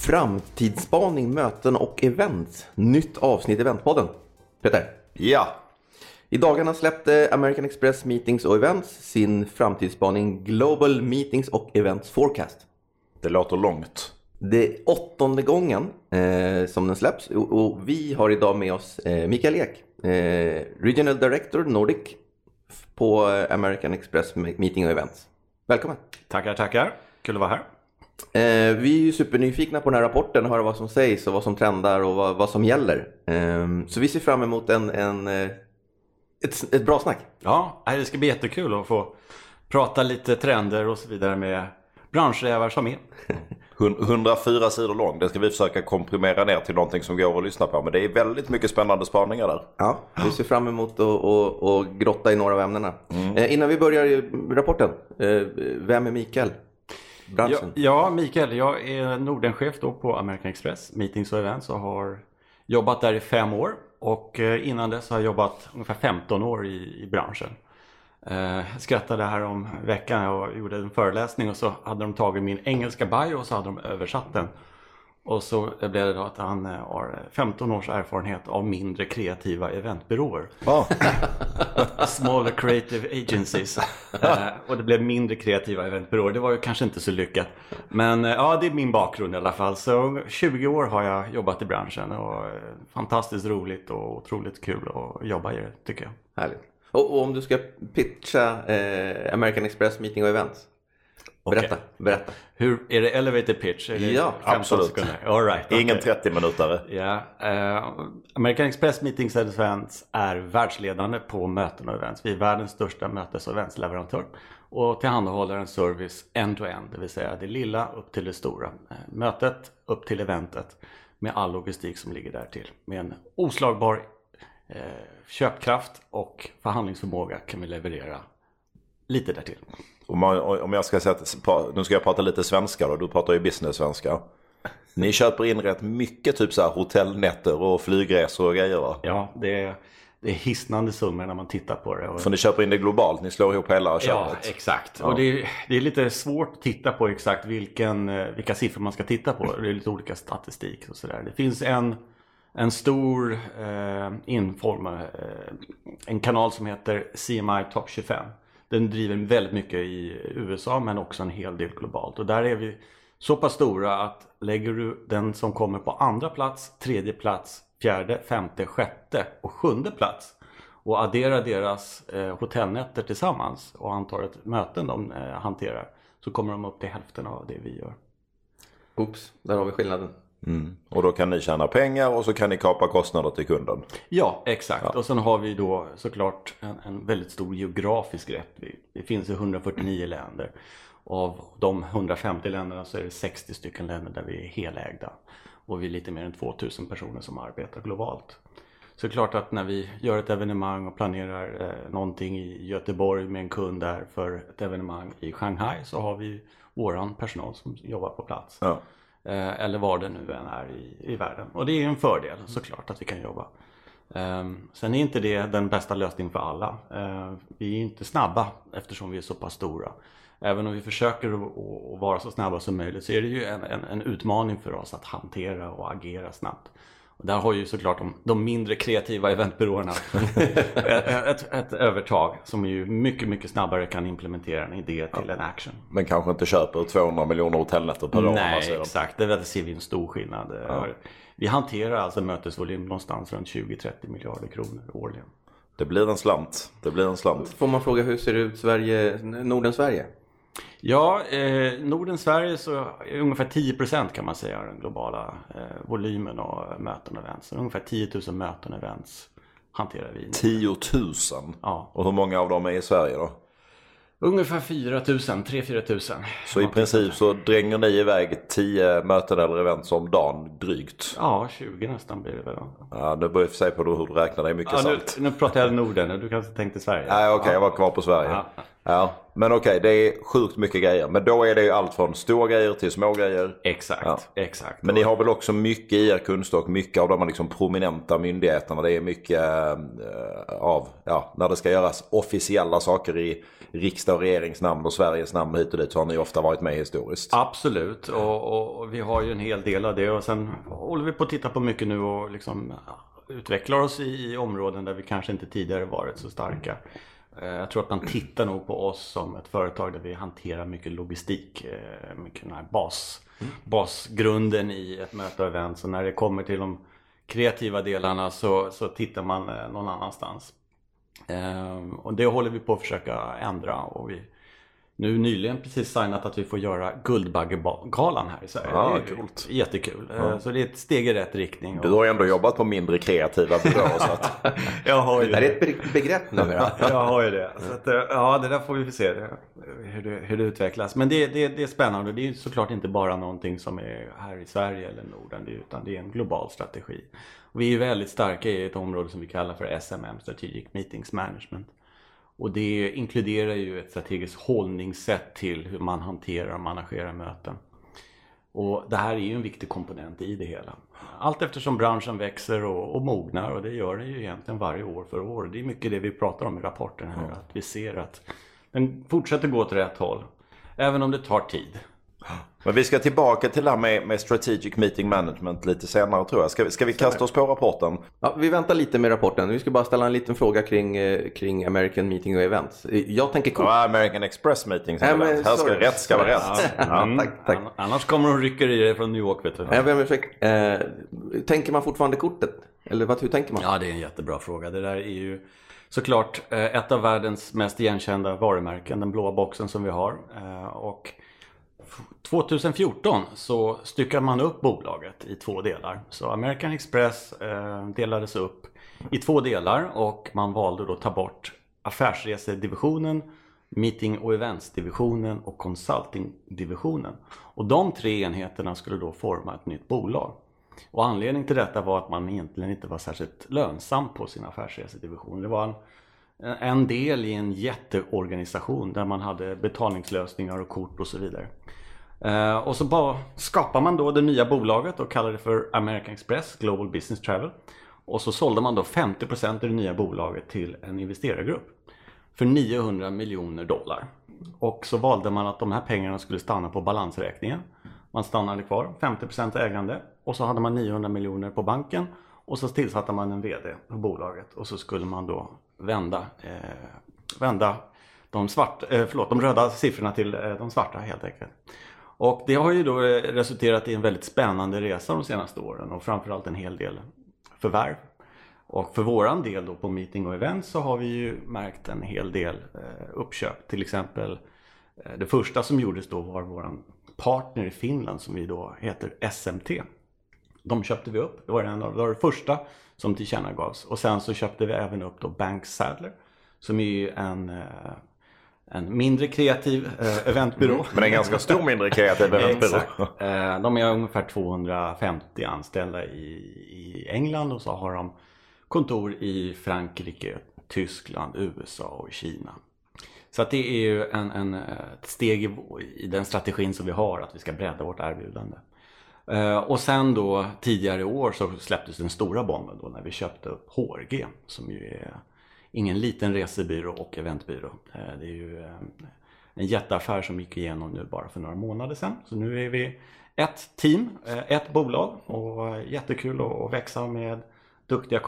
Framtidsspaning, möten och event. Nytt avsnitt i Eventpodden. Peter. Ja. I dagarna släppte American Express Meetings och Events sin framtidsspaning Global Meetings och Events Forecast. Det låter långt. Det är åttonde gången eh, som den släpps och, och, vi har idag med oss eh, Mikael Ek, eh, Regional Director Nordic på American Express Meeting och Events. Välkommen! Tackar, tackar! Kul att vara här. Eh, vi är ju supernyfikna på den här rapporten, höra vad som sägs och vad som trendar och vad, vad som gäller. Eh, så vi ser fram emot en, en, eh, ett, ett bra snack. Ja, det ska bli jättekul att få prata lite trender och så vidare med branschrävar som är. 104 sidor lång. Det ska vi försöka komprimera ner till någonting som går att lyssna på. Men det är väldigt mycket spännande spaningar där. Ja, vi ser fram emot att grotta i några av ämnena. Mm. Eh, innan vi börjar i rapporten, eh, vem är Mikael? Branschen? Ja, ja, Mikael, jag är Nordenchef då på American Express Meetings och Events och har jobbat där i fem år. Och eh, innan dess har jag jobbat ungefär 15 år i, i branschen. Jag eh, skrattade här om veckan, jag gjorde en föreläsning och så hade de tagit min engelska bio och så hade de översatt den. Och så blev det då att han eh, har 15 års erfarenhet av mindre kreativa eventbyråer. Oh. Smaller creative agencies. och det blev mindre kreativa eventbyråer. Det var ju kanske inte så lyckat. Men uh, ja, det är min bakgrund i alla fall. Så 20 år har jag jobbat i branschen och fantastiskt roligt och otroligt kul att jobba i det tycker jag. Härligt. Och, och om du ska pitcha American Express Meeting och Events? Berätta, okay. berätta. Hur, är det elevator pitch? Är ja, absolut. All right, okay. Ingen 30 minutare. Ja, uh, American Express Meetings and Events är världsledande på möten och events. Vi är världens största mötes och eventsleverantör och tillhandahåller en service end-to-end, -end, det vill säga det lilla upp till det stora. Uh, mötet upp till eventet med all logistik som ligger där till. Med en oslagbar uh, köpkraft och förhandlingsförmåga kan vi leverera lite därtill. Om, jag ska säga att, nu ska jag prata lite svenska då, du pratar ju business-svenska. Ni köper in rätt mycket typ så här hotellnätter och flygresor och grejer va? Ja, det är, det är hisnande summor när man tittar på det. För ni köper in det globalt, ni slår ihop hela köpet? Ja, exakt. Ja. Och det är, det är lite svårt att titta på exakt vilken, eh, vilka siffror man ska titta på. Det är lite olika statistik och sådär. Det finns en, en stor eh, inform, eh, en kanal som heter CMI Top 25. Den driver väldigt mycket i USA men också en hel del globalt. Och där är vi så pass stora att lägger du den som kommer på andra plats, tredje plats, fjärde, femte, sjätte och sjunde plats och adderar deras eh, hotellnätter tillsammans och antalet möten de eh, hanterar så kommer de upp till hälften av det vi gör. Oops, där har vi skillnaden. Mm. Och då kan ni tjäna pengar och så kan ni kapa kostnader till kunden. Ja, exakt. Ja. Och sen har vi då såklart en, en väldigt stor geografisk räckvidd. Det finns i 149 länder. Av de 150 länderna så är det 60 stycken länder där vi är helägda. Och vi är lite mer än 2000 personer som arbetar globalt. Så det är klart att när vi gör ett evenemang och planerar eh, någonting i Göteborg med en kund där för ett evenemang i Shanghai så har vi våran personal som jobbar på plats. Ja. Eh, eller var det nu än är i, i världen. Och det är en fördel såklart att vi kan jobba. Ehm, sen är inte det den bästa lösningen för alla. Ehm, vi är inte snabba eftersom vi är så pass stora. Även om vi försöker att vara så snabba som möjligt så är det ju en, en, en utmaning för oss att hantera och agera snabbt. Och där har ju såklart de, de mindre kreativa eventbyråerna ett, ett, ett, övertag som ju mycket, mycket snabbare kan implementera en idé till ja. en action. Men kanske inte köper 200 miljoner hotellnätter per år. Nej, exakt. Det där ser vi en stor skillnad. Ja. Vi hanterar alltså mötesvolym någonstans runt 20-30 miljarder kronor årligen. Det blir en slant. Det blir en slant. Får man fråga hur ser det ut Sverige, Norden-Sverige? Ja, eh, Norden-Sverige så är ungefär 10% kan man säga den globala eh, volymen av möten och events. ungefär 10 000 möten och events hanterar vi. 10 000? Ja. Och hur många av dem är i Sverige då? Ungefär 4 000, 3-4 000. Så i princip så dränger ni iväg 10 möten eller events om dagen drygt? Ja, 20 nästan blir det väl. Ja, nu beror det på hur du räknar, det är mycket ja, sant. Nu, nu pratar jag Norden, du kanske tänkte Sverige? Nej, okej, okay, jag var kvar på Sverige. Ja. Ja, men okej, det är sjukt mycket grejer. Men då är det ju allt från stora grejer till små grejer. Exakt, Ja. exakt. Men ni har väl också mycket i er kunskap, mycket av de liksom prominenta myndigheterna. Det är mycket eh, av, ja, när det ska göras officiella saker i riksdag och regeringsnamn och Sveriges namn hit och dit så har ni ofta varit med historiskt. Absolut, och, och, och vi har ju en hel del av det och sen håller vi på att titta på mycket nu och liksom ja, utvecklar oss i, i områden där vi kanske inte tidigare varit så starka. Eh, jag tror att man tittar nog på oss som ett företag där vi hanterar mycket logistik, eh, mycket den här bas, basgrunden i ett möte och event. Så när det kommer till de kreativa delarna så, så tittar man eh, någon annanstans. Och det håller vi på att försöka ändra och vi nu nyligen precis signat att vi får göra Guldbaggegalan här i Sverige. Ja, det är coolt. jättekul. Eh, Så det är ett steg i rätt riktning. Du har ju ändå jobbat på mindre kreativa byråer så att... Jag har ju Det här är ett be- begrepp numera. Jag har ju det. Så att, eh, ja, det där får vi se hur, det, hur det utvecklas. Men det, det, det är spännande. Det är ju såklart inte bara någonting som är här i Sverige eller Norden. Utan det är en global strategi. Och vi är väldigt starka i ett område som vi kallar för SMM, Strategic Meetings Management. Och det inkluderar ju ett strategiskt hållningssätt till hur man hanterar och managerar möten. Och det här är ju en viktig komponent i det hela. Allt eftersom branschen växer och, och mognar och det gör den ju egentligen varje år för år. Det är mycket det vi pratar om i rapporten här. Att vi ser att den fortsätter gå åt rätt håll. Även om det tar tid. Men vi ska tillbaka till det här med, med strategic meeting management lite senare tror jag. Ska, vi- ska vi kasta oss på rapporten? Ja, vi väntar lite med rapporten. Vi ska bara ställa en liten fråga kring, eh, kring American Meeting och Events. Jag tänker kort. Ja, American Express meeting. men är. här ska rätt ska vara rätt. Ja, Mm. tack, tack. Ann- Annars kommer de rycker i dig från New York vet du. Jag ber om ursäkt. Eh, tänker man fortfarande kortet? Eller vad, hur tänker man? Ja, det är en jättebra fråga. Det där är ju såklart eh, ett av världens mest igenkända varumärken, den blåa boxen som vi har. Eh, Och 2014 så styckade man upp bolaget i två delar. Så American Express eh, delades upp i två delar och man valde då att ta bort affärsresedivisionen, meeting och eventsdivisionen och consultingdivisionen. Och de tre enheterna skulle då forma ett nytt bolag. Och anledningen till detta var att man egentligen inte var särskilt lönsam på sin affärsresedivision. Det var en, en del i en jätteorganisation där man hade betalningslösningar och kort och så vidare. Uh, och så bara skapade man då det nya bolaget och kallade det för American Express Global Business Travel. Och så sålde man då 50% av det nya bolaget till en investerargrupp för 900 miljoner dollar. Och så valde man att de här pengarna skulle stanna på balansräkningen. Man stannade kvar, 50% ägande och så hade man 900 miljoner på banken och så tillsatte man en VD på bolaget och så skulle man då vända, eh, vända de, svart, eh, förlåt, de röda siffrorna till eh, de svarta helt enkelt. Och det har ju då eh, resulterat i en väldigt spännande resa de senaste åren och framförallt en hel del förvärv. Och för våran del då på meeting och event så har vi ju märkt en hel del eh, uppköp. Till exempel eh, det första som gjordes då var våran partner i Finland som vi då heter SMT. De köpte vi upp. Det var, en av, det var det första som tillkännagavs. Och sen så köpte vi även upp då Bank Sadler som är ju en, eh, en mindre kreativ eh, eventbyrå. Men en ganska stor mindre kreativ eventbyrå. Exakt. Eh, De är ungefär 250 anställda i, i England och så har de kontor i Frankrike, Tyskland, USA och Kina. Så att det är ju en, en, eh, ett steg i, i den strategin som vi har att vi ska bredda vårt erbjudande. Eh, Och sen då tidigare i år så släpptes den stora bomben då när vi köpte upp HRG som ju är ingen liten resebyrå och eventbyrå. Eh, Det är ju eh, en jätteaffär som gick igenom nu bara för några månader sedan. Så nu är vi ett team, eh, ett bolag och jättekul att växa med duktiga,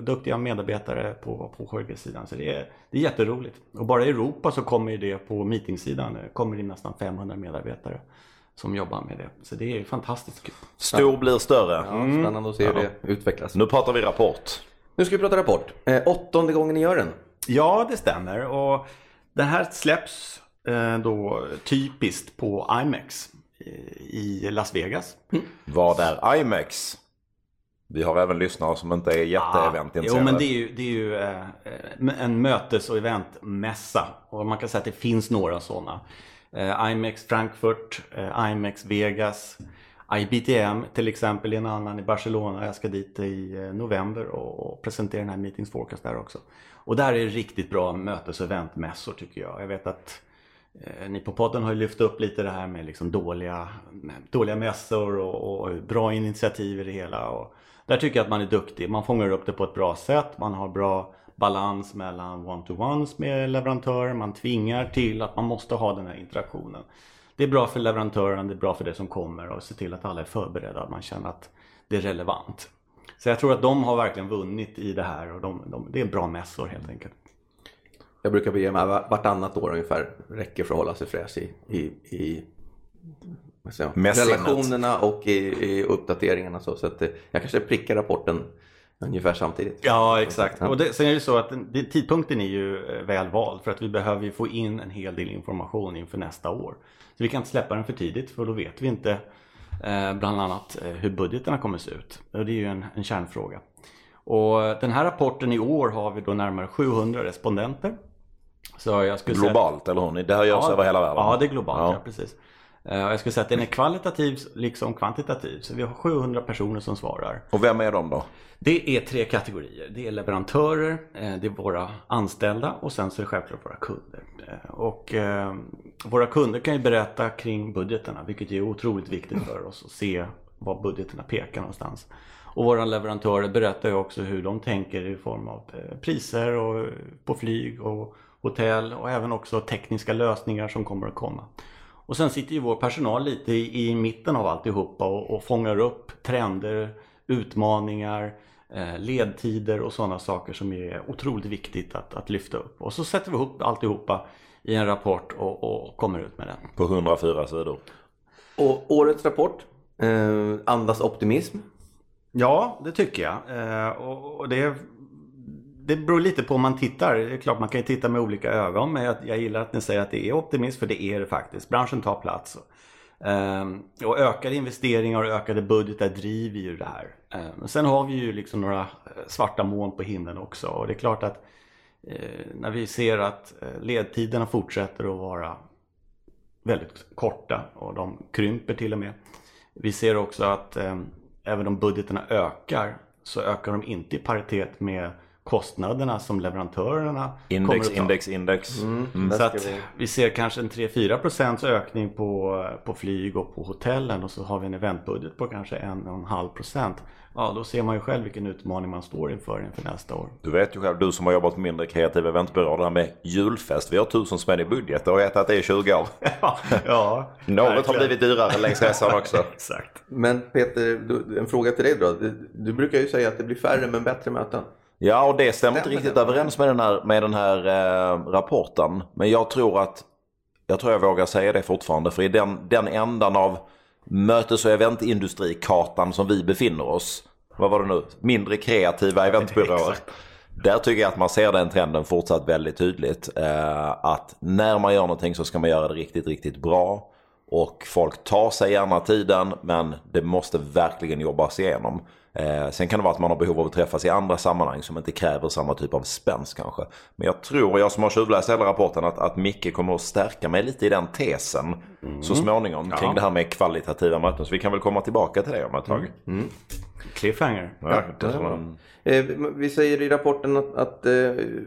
duktiga medarbetare på, på HRG-sidan. Så det är, det är jätteroligt. Och bara i Europa så kommer det på meetingsidan, kommer in nästan 500 medarbetare som jobbar med det. Så det är fantastiskt kul. Stor blir större. Ja, spännande att se hur det utvecklas. Nu pratar vi rapport. Nu ska vi prata rapport. Eh, åttonde gången ni gör den. Ja, det stämmer. Och den här släpps eh, då typiskt på IMAX i- i Las Vegas. Vad är IMAX? Vi har även lyssnare som inte är Jo, jätteeventintresserade. men det är ju, det är ju eh, en mötes och eventmässa. Och man kan säga att det finns några sådana. Eh, IMAX Frankfurt, eh, IMAX Vegas, IBTM till exempel är en annan i Barcelona. Jag ska dit i eh, november och presentera den här Meetings Forecast där också. Och där är det riktigt bra mötes och eventmässor tycker jag. Jag vet att eh, ni på podden har lyft upp lite det här med liksom dåliga, dåliga mässor och, och bra initiativ i det hela. Och där tycker jag att man är duktig. Man fångar upp det på ett bra sätt. Man har bra balans mellan one-to-ones med leverantörer. Man tvingar till att man måste ha den här interaktionen. Det är bra för leverantören, det är bra för det som kommer och se till att alla är förberedda. Att man känner att det är relevant. Så jag tror att de har verkligen vunnit i det här och de, de, det är bra mässor helt enkelt. Jag brukar bege mig vartannat år ungefär. Räcker för att hålla sig fräsch i, i, i relationerna och i, i uppdateringarna. Så, så att eh, jag kanske prickar rapporten ungefär samtidigt. Ja, exakt. Och det, sen är det så att det, tidpunkten är ju eh, väl vald för att vi behöver ju få in en hel del information inför nästa år. Så vi kan inte släppa den för tidigt för då vet vi inte eh, bland annat eh, hur budgeterna kommer se ut. Och det är ju en, en kärnfråga. Och den här rapporten i år har vi då närmare 700 respondenter. Så jag skulle globalt säga, eller hur? Det här görs ja, över hela världen? Ja, det är globalt. Ja. Ja, precis. Eh, jag skulle säga att den är kvalitativ liksom kvantitativ. Så vi har 700 personer som svarar. Och vem är de då? Det är tre kategorier. Det är leverantörer, det är våra anställda och sen så är det självklart våra kunder. Och våra kunder kan ju berätta kring budgeterna vilket är otroligt viktigt för oss att se vad budgeterna pekar någonstans. Och våra leverantörer berättar ju också hur de tänker i form av eh, priser och eh, på flyg och hotell och även också tekniska lösningar som kommer att komma. Och sen sitter ju vår personal lite i, i mitten av alltihopa och, och fångar upp trender, utmaningar, eh, ledtider och sådana saker som är otroligt viktigt att, att lyfta upp. Och så sätter vi ihop alltihopa i en rapport och, och kommer ut med den. På 104 sidor. Och årets rapport eh, andas optimism. Ja, det tycker jag. Eh, och, och det det beror lite på om man tittar. Det är klart man kan ju titta med olika ögon. Men jag, jag gillar att ni säger att det är optimism. För det är det faktiskt. Branschen tar plats. Um, och ökade investeringar och ökade budgetar driver ju det här. Um, sen har vi ju liksom några eh, svarta moln på himlen också. Och det är klart att Eh, när vi ser att eh, ledtiderna fortsätter att vara väldigt korta och de krymper till och med. Vi ser också att eh, även om budgeterna ökar så ökar de inte i paritet med kostnaderna som leverantörerna index, kommer att ta. Index, index, mm. mm. Så att vi... vi ser kanske en 3-4% ökning på, på flyg och på hotellen och så har vi en eventbudget på kanske 1,5%. Ja, då ser man ju själv vilken utmaning man står inför inför nästa år. Du vet ju själv, du som har jobbat på mindre kreativa eventbyråer, det här med julfest. Vi har tusen spänn i budget och ätit att det är 20 år. ja, ja Något har blivit dyrare längs resan också. Exakt. Men Peter, en fråga till dig då. Du brukar ju säga att det blir färre men bättre möten. Ja, och det stämmer inte riktigt överens med den här, med den här eh, rapporten. Men jag tror att jag tror jag vågar säga det fortfarande. För i den, den ändan av mötes och eventindustrikartan som vi befinner oss. Vad var det nu? Mindre kreativa eventbyråer. Där tycker jag att man ser den trenden fortsatt väldigt tydligt. Eh, att när man gör någonting så ska man göra det riktigt, riktigt bra. Och folk tar sig gärna tiden men det måste verkligen jobbas igenom. Eh, sen kan det vara att man har behov av att träffas i andra sammanhang som inte kräver samma typ av spänst kanske. Men jag tror, jag som har tjuvläst hela rapporten, att, att Micke kommer att stärka mig lite i den tesen mm. så småningom ja. kring det här med kvalitativa möten. Så vi kan väl komma tillbaka till det om ett tag. Mm. Mm. Cliffhanger. Ja, eh, vi säger i rapporten att, att eh,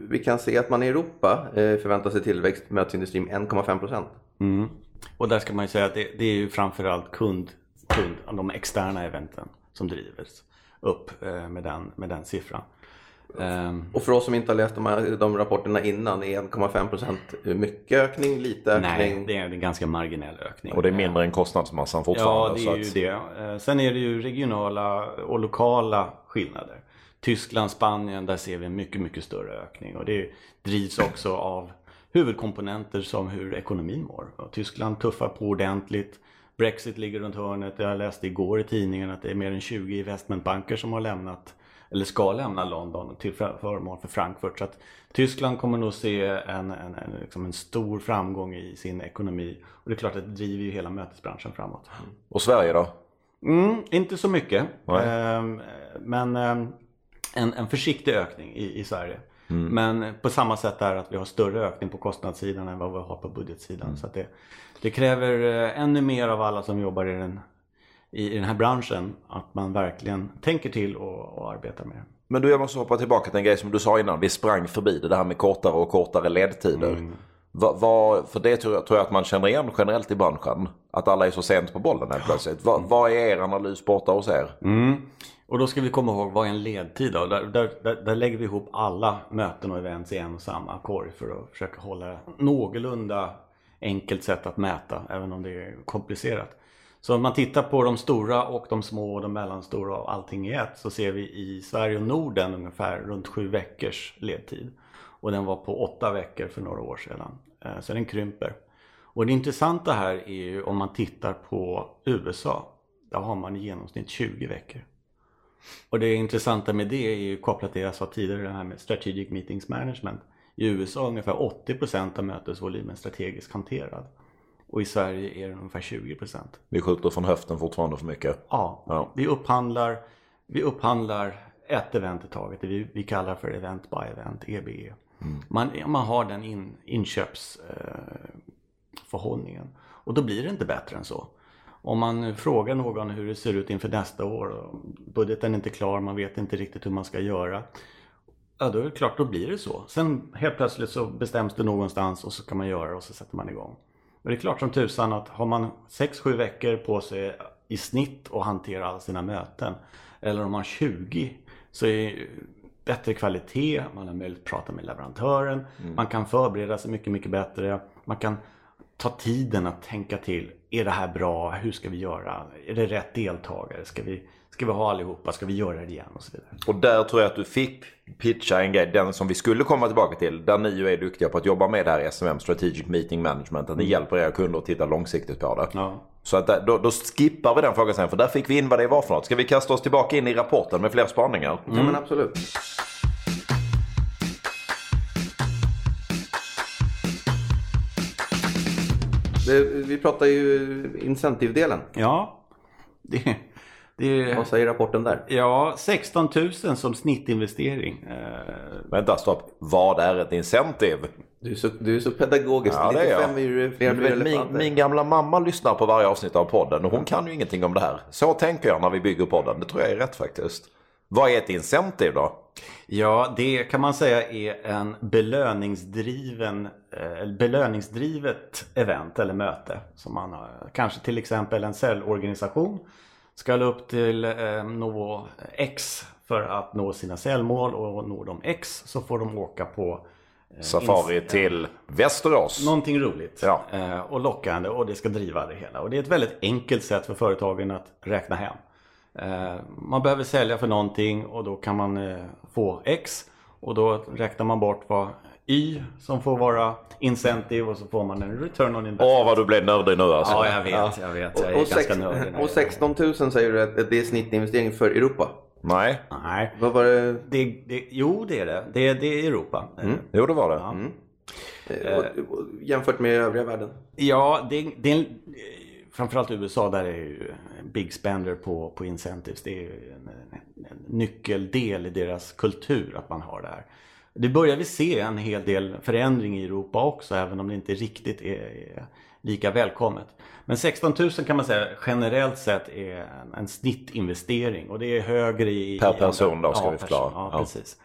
vi kan se att man i Europa eh, förväntar sig tillväxt mötesindustrin med 1,5 procent. Mm. Och där ska man ju säga att det, det är ju framförallt kund, kund, de externa eventen som drivs upp eh, med den, med den siffran. Ehm. Och för oss som inte har läst de, här, de rapporterna innan, är 1,5% mycket ökning, lite ökning? Nej, det är en ganska marginell ökning. Och det är mindre än kostnadsmassan fortfarande? Ja, det är ju det. Eh, sen är det ju regionala och lokala skillnader. Tyskland, Spanien, där ser vi en mycket, mycket större ökning. Och det drivs också av huvudkomponenter som hur ekonomin mår. Tyskland tuffar på ordentligt. Brexit ligger runt hörnet. Jag läste igår i tidningen att det är mer än 20 investmentbanker som har lämnat eller ska lämna London till förmån för Frankfurt. Så att Tyskland kommer nog se en, en, en, liksom en stor framgång i sin ekonomi. Och det är klart att det driver ju hela mötesbranschen framåt. Mm. Och Sverige då? Mm, inte så mycket. Ehm, men ehm, en, en försiktig ökning i, i Sverige. Mm. Men på samma sätt är att vi har större ökning på kostnadssidan än vad vi har på budgetsidan. Mm. Så det, det kräver eh, ännu mer av alla som jobbar i den i, den här branschen att man verkligen tänker till och, och arbetar med det. Men du, jag måste hoppa tillbaka till en grej som du sa innan. Vi sprang förbi det, det här med kortare och kortare ledtider. Mm. Va, va, för det tror jag, tror jag att man känner igen generellt i branschen. Att alla är så sent på bollen helt plötsligt. Va, vad är er analys borta hos er? Mm. Och då ska vi komma ihåg vad är en ledtid då? Där, där, där, där lägger vi ihop alla möten och events i en och samma korg för att försöka hålla någorlunda enkelt sätt att mäta även om det är komplicerat. Så om man tittar på de stora och de små och de mellanstora och allting i ett så ser vi i Sverige och Norden ungefär runt sju veckors ledtid. Och den var på åtta veckor för några år sedan. Eh, så den krymper. Och det intressanta här är ju om man tittar på USA. Där har man i genomsnitt 20 veckor. Och det intressanta med det är ju kopplat till det jag sa tidigare, det här med Strategic Meetings Management. I USA är ungefär 80% av mötesvolymen strategiskt hanterad. Och i Sverige är det ungefär 20%. Vi skjuter från höften fortfarande för mycket. Ja, Ja. Vi, upphandlar, vi upphandlar ett event i taget. Det vi, vi kallar för event by event, EBE. Man, man har den in, inköpsförhållningen. och då blir det inte bättre än så. Om man frågar någon hur det ser ut inför nästa år budgeten är inte klar, man vet inte riktigt hur man ska göra. Ja, då är det klart, då blir det så. Sen helt plötsligt så bestäms det någonstans och så kan man göra det och så sätter man igång. Men det är klart som tusan att har man 6-7 veckor på sig i snitt att hantera alla sina möten eller om man har 20 så är det bättre kvalitet, man har möjlighet att prata med leverantören, man kan förbereda sig mycket, mycket bättre, man kan ta tiden att tänka till. Är det här bra? Hur ska vi göra? Är det rätt deltagare? Ska vi, ska vi ha allihopa? Ska vi göra det igen? Och så vidare. Och där tror jag att du fick pitcha en grej, den som vi skulle komma tillbaka till. Där ni ju är duktiga på att jobba med det här SMM, Strategic Meeting Management. Att ni hjälper era kunder att titta långsiktigt på det. Ja. Så att där, då, då skippar vi den frågan sen, för där fick vi in vad det var för något. Ska vi kasta oss tillbaka in i rapporten med fler spaningar? Ja men absolut. Det, vi pratar ju incentivdelen. Ja, det, det, Vad säger rapporten där? ja 16 000 som snittinvestering. Eh, Vänta, stopp. Vad är ett incentive? Du är så, du är så pedagogisk. Ja, det är jag. är fler Du vet, min, min gamla mamma lyssnar på varje avsnitt av podden och hon kan ju ingenting om det här. Så tänker jag när vi bygger podden. Det tror jag är rätt faktiskt. Vad är ett incentive då? Ja, det kan man säga är en belöningsdriven, eh, belöningsdrivet event eller möte. Som man har, kanske till exempel en säljorganisation ska upp till eh, nå X för att nå sina säljmål och når de X så får de åka på eh, Safari till Västerås. Någonting roligt Ja. eh, och lockande och det ska driva det hela. Och det är ett väldigt enkelt sätt för företagen att räkna hem. Eh, Man behöver sälja för någonting och då kan man eh, få X och då räknar man bort vad Y som får vara incentive och så får man en return on investment. Åh vad du blev nördig nu alltså. Ja, jag vet, jag vet. Jag är och, och, ganska nördig. och jag- 16 000 säger du att det är snittinvestering för Europa. Nej, Nej, Vad var det? det, det, jo det är det. Det, det är Europa. Eh, jo det var det. Ja. eh, och- och- Jämfört med övriga världen? Ja, det, det är framförallt USA där är ju big spender på, på incentives. Det är ju en, en, en nyckeldel i deras kultur att man har det här. Det börjar vi se en hel del förändring i Europa också även om det inte riktigt är, lika välkommet. Men 16 000 kan man säga generellt sett är en, snittinvestering och det är högre i... Per person då, ska ja, vi förklara. Ja, Ja. precis.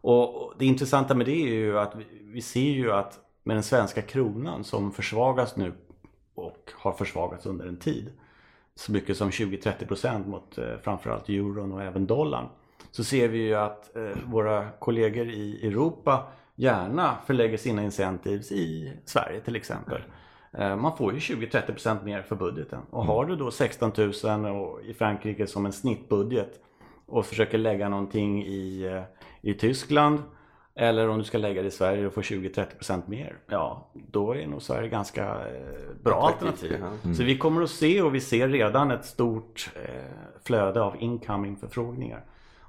Och och det intressanta med det är ju att vi, vi ser ju att med den svenska kronan som försvagas nu och har försvagats under en tid så mycket som 20-30% mot eh, framförallt euron och även dollarn så ser vi ju att eh, våra kollegor i Europa gärna förlägger sina incentives i Sverige till exempel. Eh, man får ju 20-30% mer för budgeten och har du då 16 000 och i Frankrike som en snittbudget och försöker lägga någonting i, eh, i Tyskland eller om du ska lägga det i Sverige och få 20-30% mer. Ja, då är nog Sverige ganska bra alternativ. ja. Så vi kommer att se och vi ser redan ett stort flöde av incoming förfrågningar.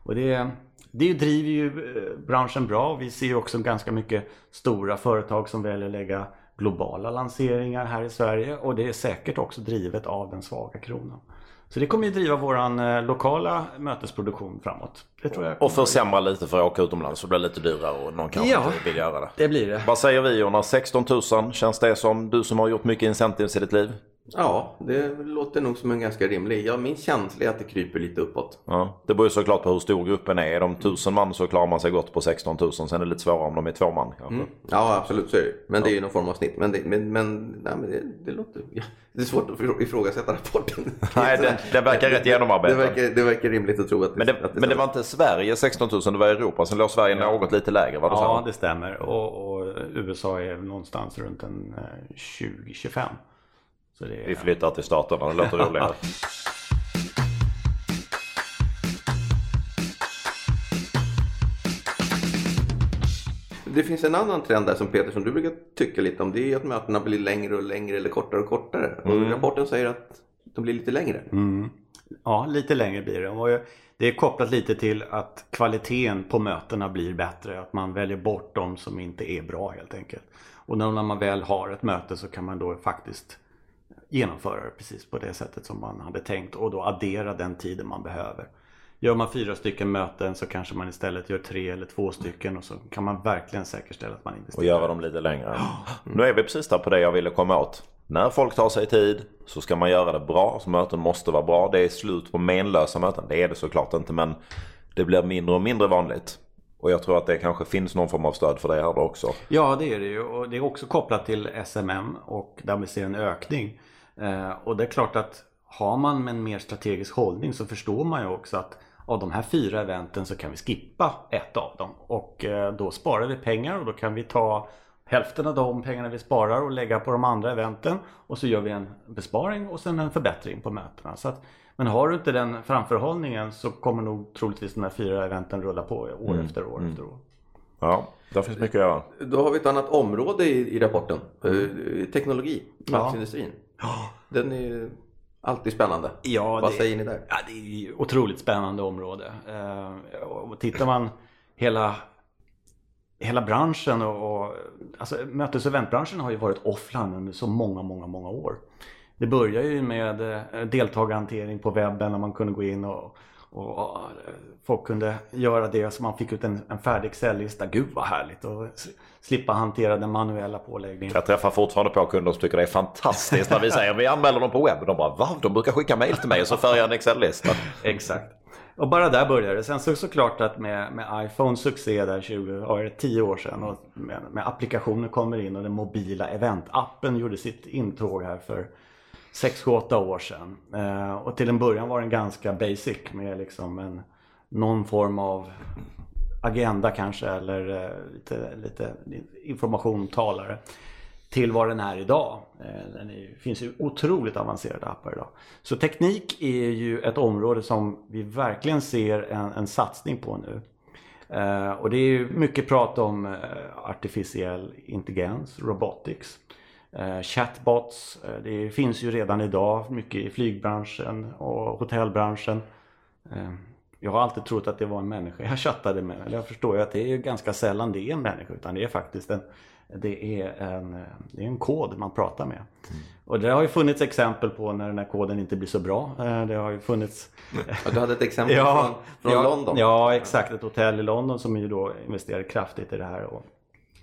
Och det, det driver ju eh, branschen bra. Vi ser också ganska mycket stora företag som väljer att lägga globala lanseringar här i Sverige och det är säkert också drivet av den svaga kronan. Så det kommer ju driva våran eh, lokala mötesproduktion framåt. Det tror jag. Och försämra lite för att åka utomlands så blir det lite dyrare och någon kanske Ja. inte vill göra det. Det blir det. Vad säger vi Jonas? 16 000, känns det som du som har gjort mycket incentives i ditt liv? Ja, det låter nog som en ganska rimlig. Ja, min känsla är att det kryper lite uppåt. Ja, det beror ju såklart på hur stor gruppen är. Är de tusen man så klarar man sig gott på 16 000. Sen är det lite svårare om de är två man kanske. Mm. Ja, absolut så är det. Men det är ju någon form av snitt. Men det, men, men, nej, men det, det låter... Ja, det är svårt att ifrågasätta rapporten. Nej, det, det verkar rätt genomarbetat. Det verkar, det verkar rimligt att tro att det, Men det, att men det var inte Sverige 16 000, det var Europa. Sen låg Sverige något lite lägre var det Ja, så? det stämmer. Och, och USA är någonstans runt en eh, 20-25. Så det är, Vi flyttar till staterna, det låter roligare. Det finns en annan trend där som Peter som du brukar tycka lite om. Det är att mötena blir längre och längre eller kortare och kortare. Och rapporten säger att de blir lite längre. Mm. Ja, lite längre blir det. Och det är kopplat lite till att kvaliteten på mötena blir bättre. Att man väljer bort de som inte är bra helt enkelt. Och när man väl har ett möte så kan man då faktiskt genomföra det precis på det sättet som man hade tänkt och då addera den tiden man behöver. Gör man fyra stycken möten så kanske man istället gör tre eller två stycken och så kan man verkligen säkerställa att man Och investerar. göra dem lite längre. Nu är vi precis där på det jag ville komma åt. När folk tar sig tid så ska man göra det bra. Så möten måste vara bra. Det är slut på menlösa möten. Det är det såklart inte men det blir mindre och mindre vanligt. Och jag tror att det kanske finns någon form av stöd för det här då också. Ja, det är det ju. Och det är också kopplat till SMM och där vi ser en ökning. Eh, och det är klart att har man en mer strategisk hållning så förstår man ju också att av de här fyra eventen så kan vi skippa ett av dem. Och eh, då sparar vi pengar och då kan vi ta hälften av de pengarna vi sparar och lägga på de andra eventen. Och så gör vi en besparing och sen en förbättring på mötena. Så att, men har du inte den framförhållningen så kommer nog troligtvis de här fyra eventen rulla på år efter år efter år. Ja, där finns mycket att göra. Då har vi ett annat område i, i rapporten. Eh, teknologi, mötesindustrin. Den är ju alltid spännande. Ja, Vad det- säger ni där? Ja, det är ju otroligt spännande område. Eh, och tittar man hela, hela branschen och, och alltså, mötes och eventbranschen har ju varit offline under så många, många, många år. Det börjar ju med eh, deltagarhantering på webben när man kunde gå in och, och, folk kunde göra det så man fick ut en, en färdig Excel-lista. Gud vad härligt! Och slippa hantera den manuella påläggningen. Jag träffar fortfarande på kunder som tycker det är fantastiskt när vi säger vi anmäler dem på webb. De bara va? De brukar skicka mail till mig och så för jag en Excel-lista. Exakt. Och bara där började det. Sen så såklart att med, med iPhone succé där 20, ja, är det 10 år sedan och med, med applikationer kommer in och den mobila eventappen gjorde sitt intåg här för 6-8 år sedan. Eh, och till en början var den ganska basic med liksom en, någon form av agenda kanske eller eh, lite, lite informationtalare. till vad den är idag. Eh, Den är, finns ju otroligt avancerade appar idag. Så teknik är ju ett område som vi verkligen ser en, en satsning på nu. Eh, och det är ju mycket prat om eh, artificiell intelligens, robotics, chatbots. Eh, det finns ju redan idag mycket i flygbranschen och hotellbranschen. Eh, jag har alltid trott att det var en människa jag chattade med. Eller jag förstår ju att det är ganska sällan det är en människa utan det är faktiskt en, det är en, eh, det är en kod man pratar med. Och det har ju funnits exempel på när den här koden inte blir så bra. Eh, Det har ju funnits Ja, du hade ett exempel från, från ja, London. Ja, exakt. Ett hotell i London som ju då investerade kraftigt i det här. Och,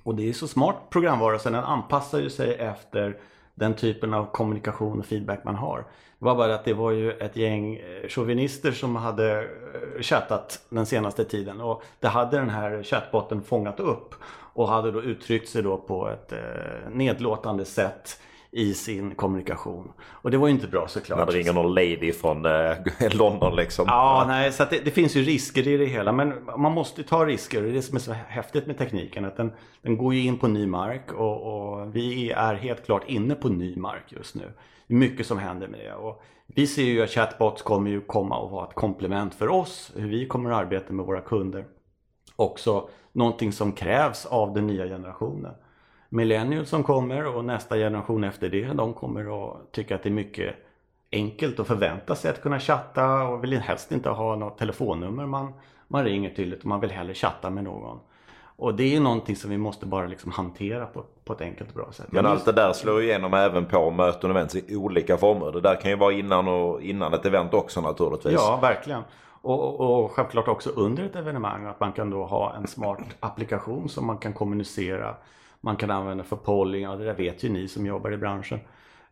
och det är så smart programvara så den anpassar ju sig efter den typen av kommunikation och feedback man har. Det var bara att det var ju ett gäng eh, chauvinister som hade eh, chattat den senaste tiden och det hade den här chattbotten fångat upp och hade då uttryckt sig då på ett eh, nedlåtande sätt i sin kommunikation. Och det var ju inte bra såklart. När det ringer någon lady från eh, London liksom. Ja, nej, så det, det finns ju risker i det hela. Men man måste ta risker. Och det är det som är så häftigt med tekniken. Att den, den går ju in på ny mark och, och vi är helt klart inne på ny mark just nu. Det är mycket som händer med det. Och vi ser ju att chatbots kommer ju komma och vara ett komplement för oss. Hur vi kommer att arbeta med våra kunder. Också någonting som krävs av den nya generationen. Millennials som kommer och nästa generation efter det, de kommer att tycka att det är mycket enkelt att förvänta sig att kunna chatta och vill helst inte ha något telefonnummer man, man ringer till utan man vill hellre chatta med någon. Och det är någonting som vi måste bara liksom hantera på, på ett enkelt och bra sätt. Men allt det där slår igenom även på möten och events i olika former. Det där kan ju vara innan och innan ett event också naturligtvis. Ja, verkligen. Och, och, och självklart också under ett evenemang att man kan då ha en smart applikation som man kan kommunicera. Man kan använda för polling, ja det där vet ju ni som jobbar i branschen.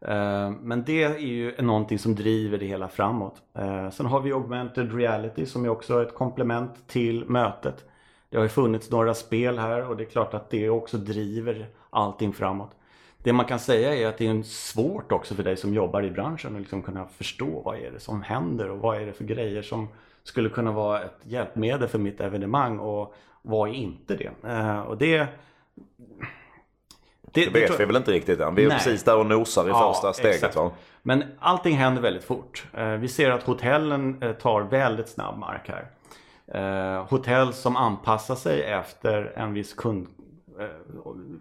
Eh, men det är ju någonting som driver det hela framåt. Eh, sen har vi augmented reality som är också ett komplement till mötet. Det har ju funnits några spel här och det är klart att det också driver allting framåt. Det man kan säga är att det är svårt också för dig som jobbar i branschen att liksom kunna förstå vad är det som händer och vad är det för grejer som skulle kunna vara ett hjälpmedel för mitt evenemang och vad är inte det? Eh, och det det, det vet det, vi väl inte riktigt än. Vi är nej. precis där och nosar i ja, första steget. Va? Men allting händer väldigt fort. Eh, vi ser att hotellen eh, tar väldigt snabb mark här. Hotell som anpassar sig efter en viss kund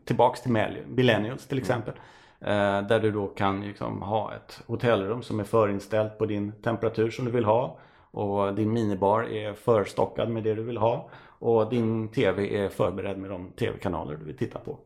tillbaks till millennials till exempel. Där du då kan liksom ha ett hotellrum som är förinställt på din temperatur som du vill ha. Och din minibar är förstockad med det du vill ha. Och din TV är förberedd med de TV-kanaler du vill titta på.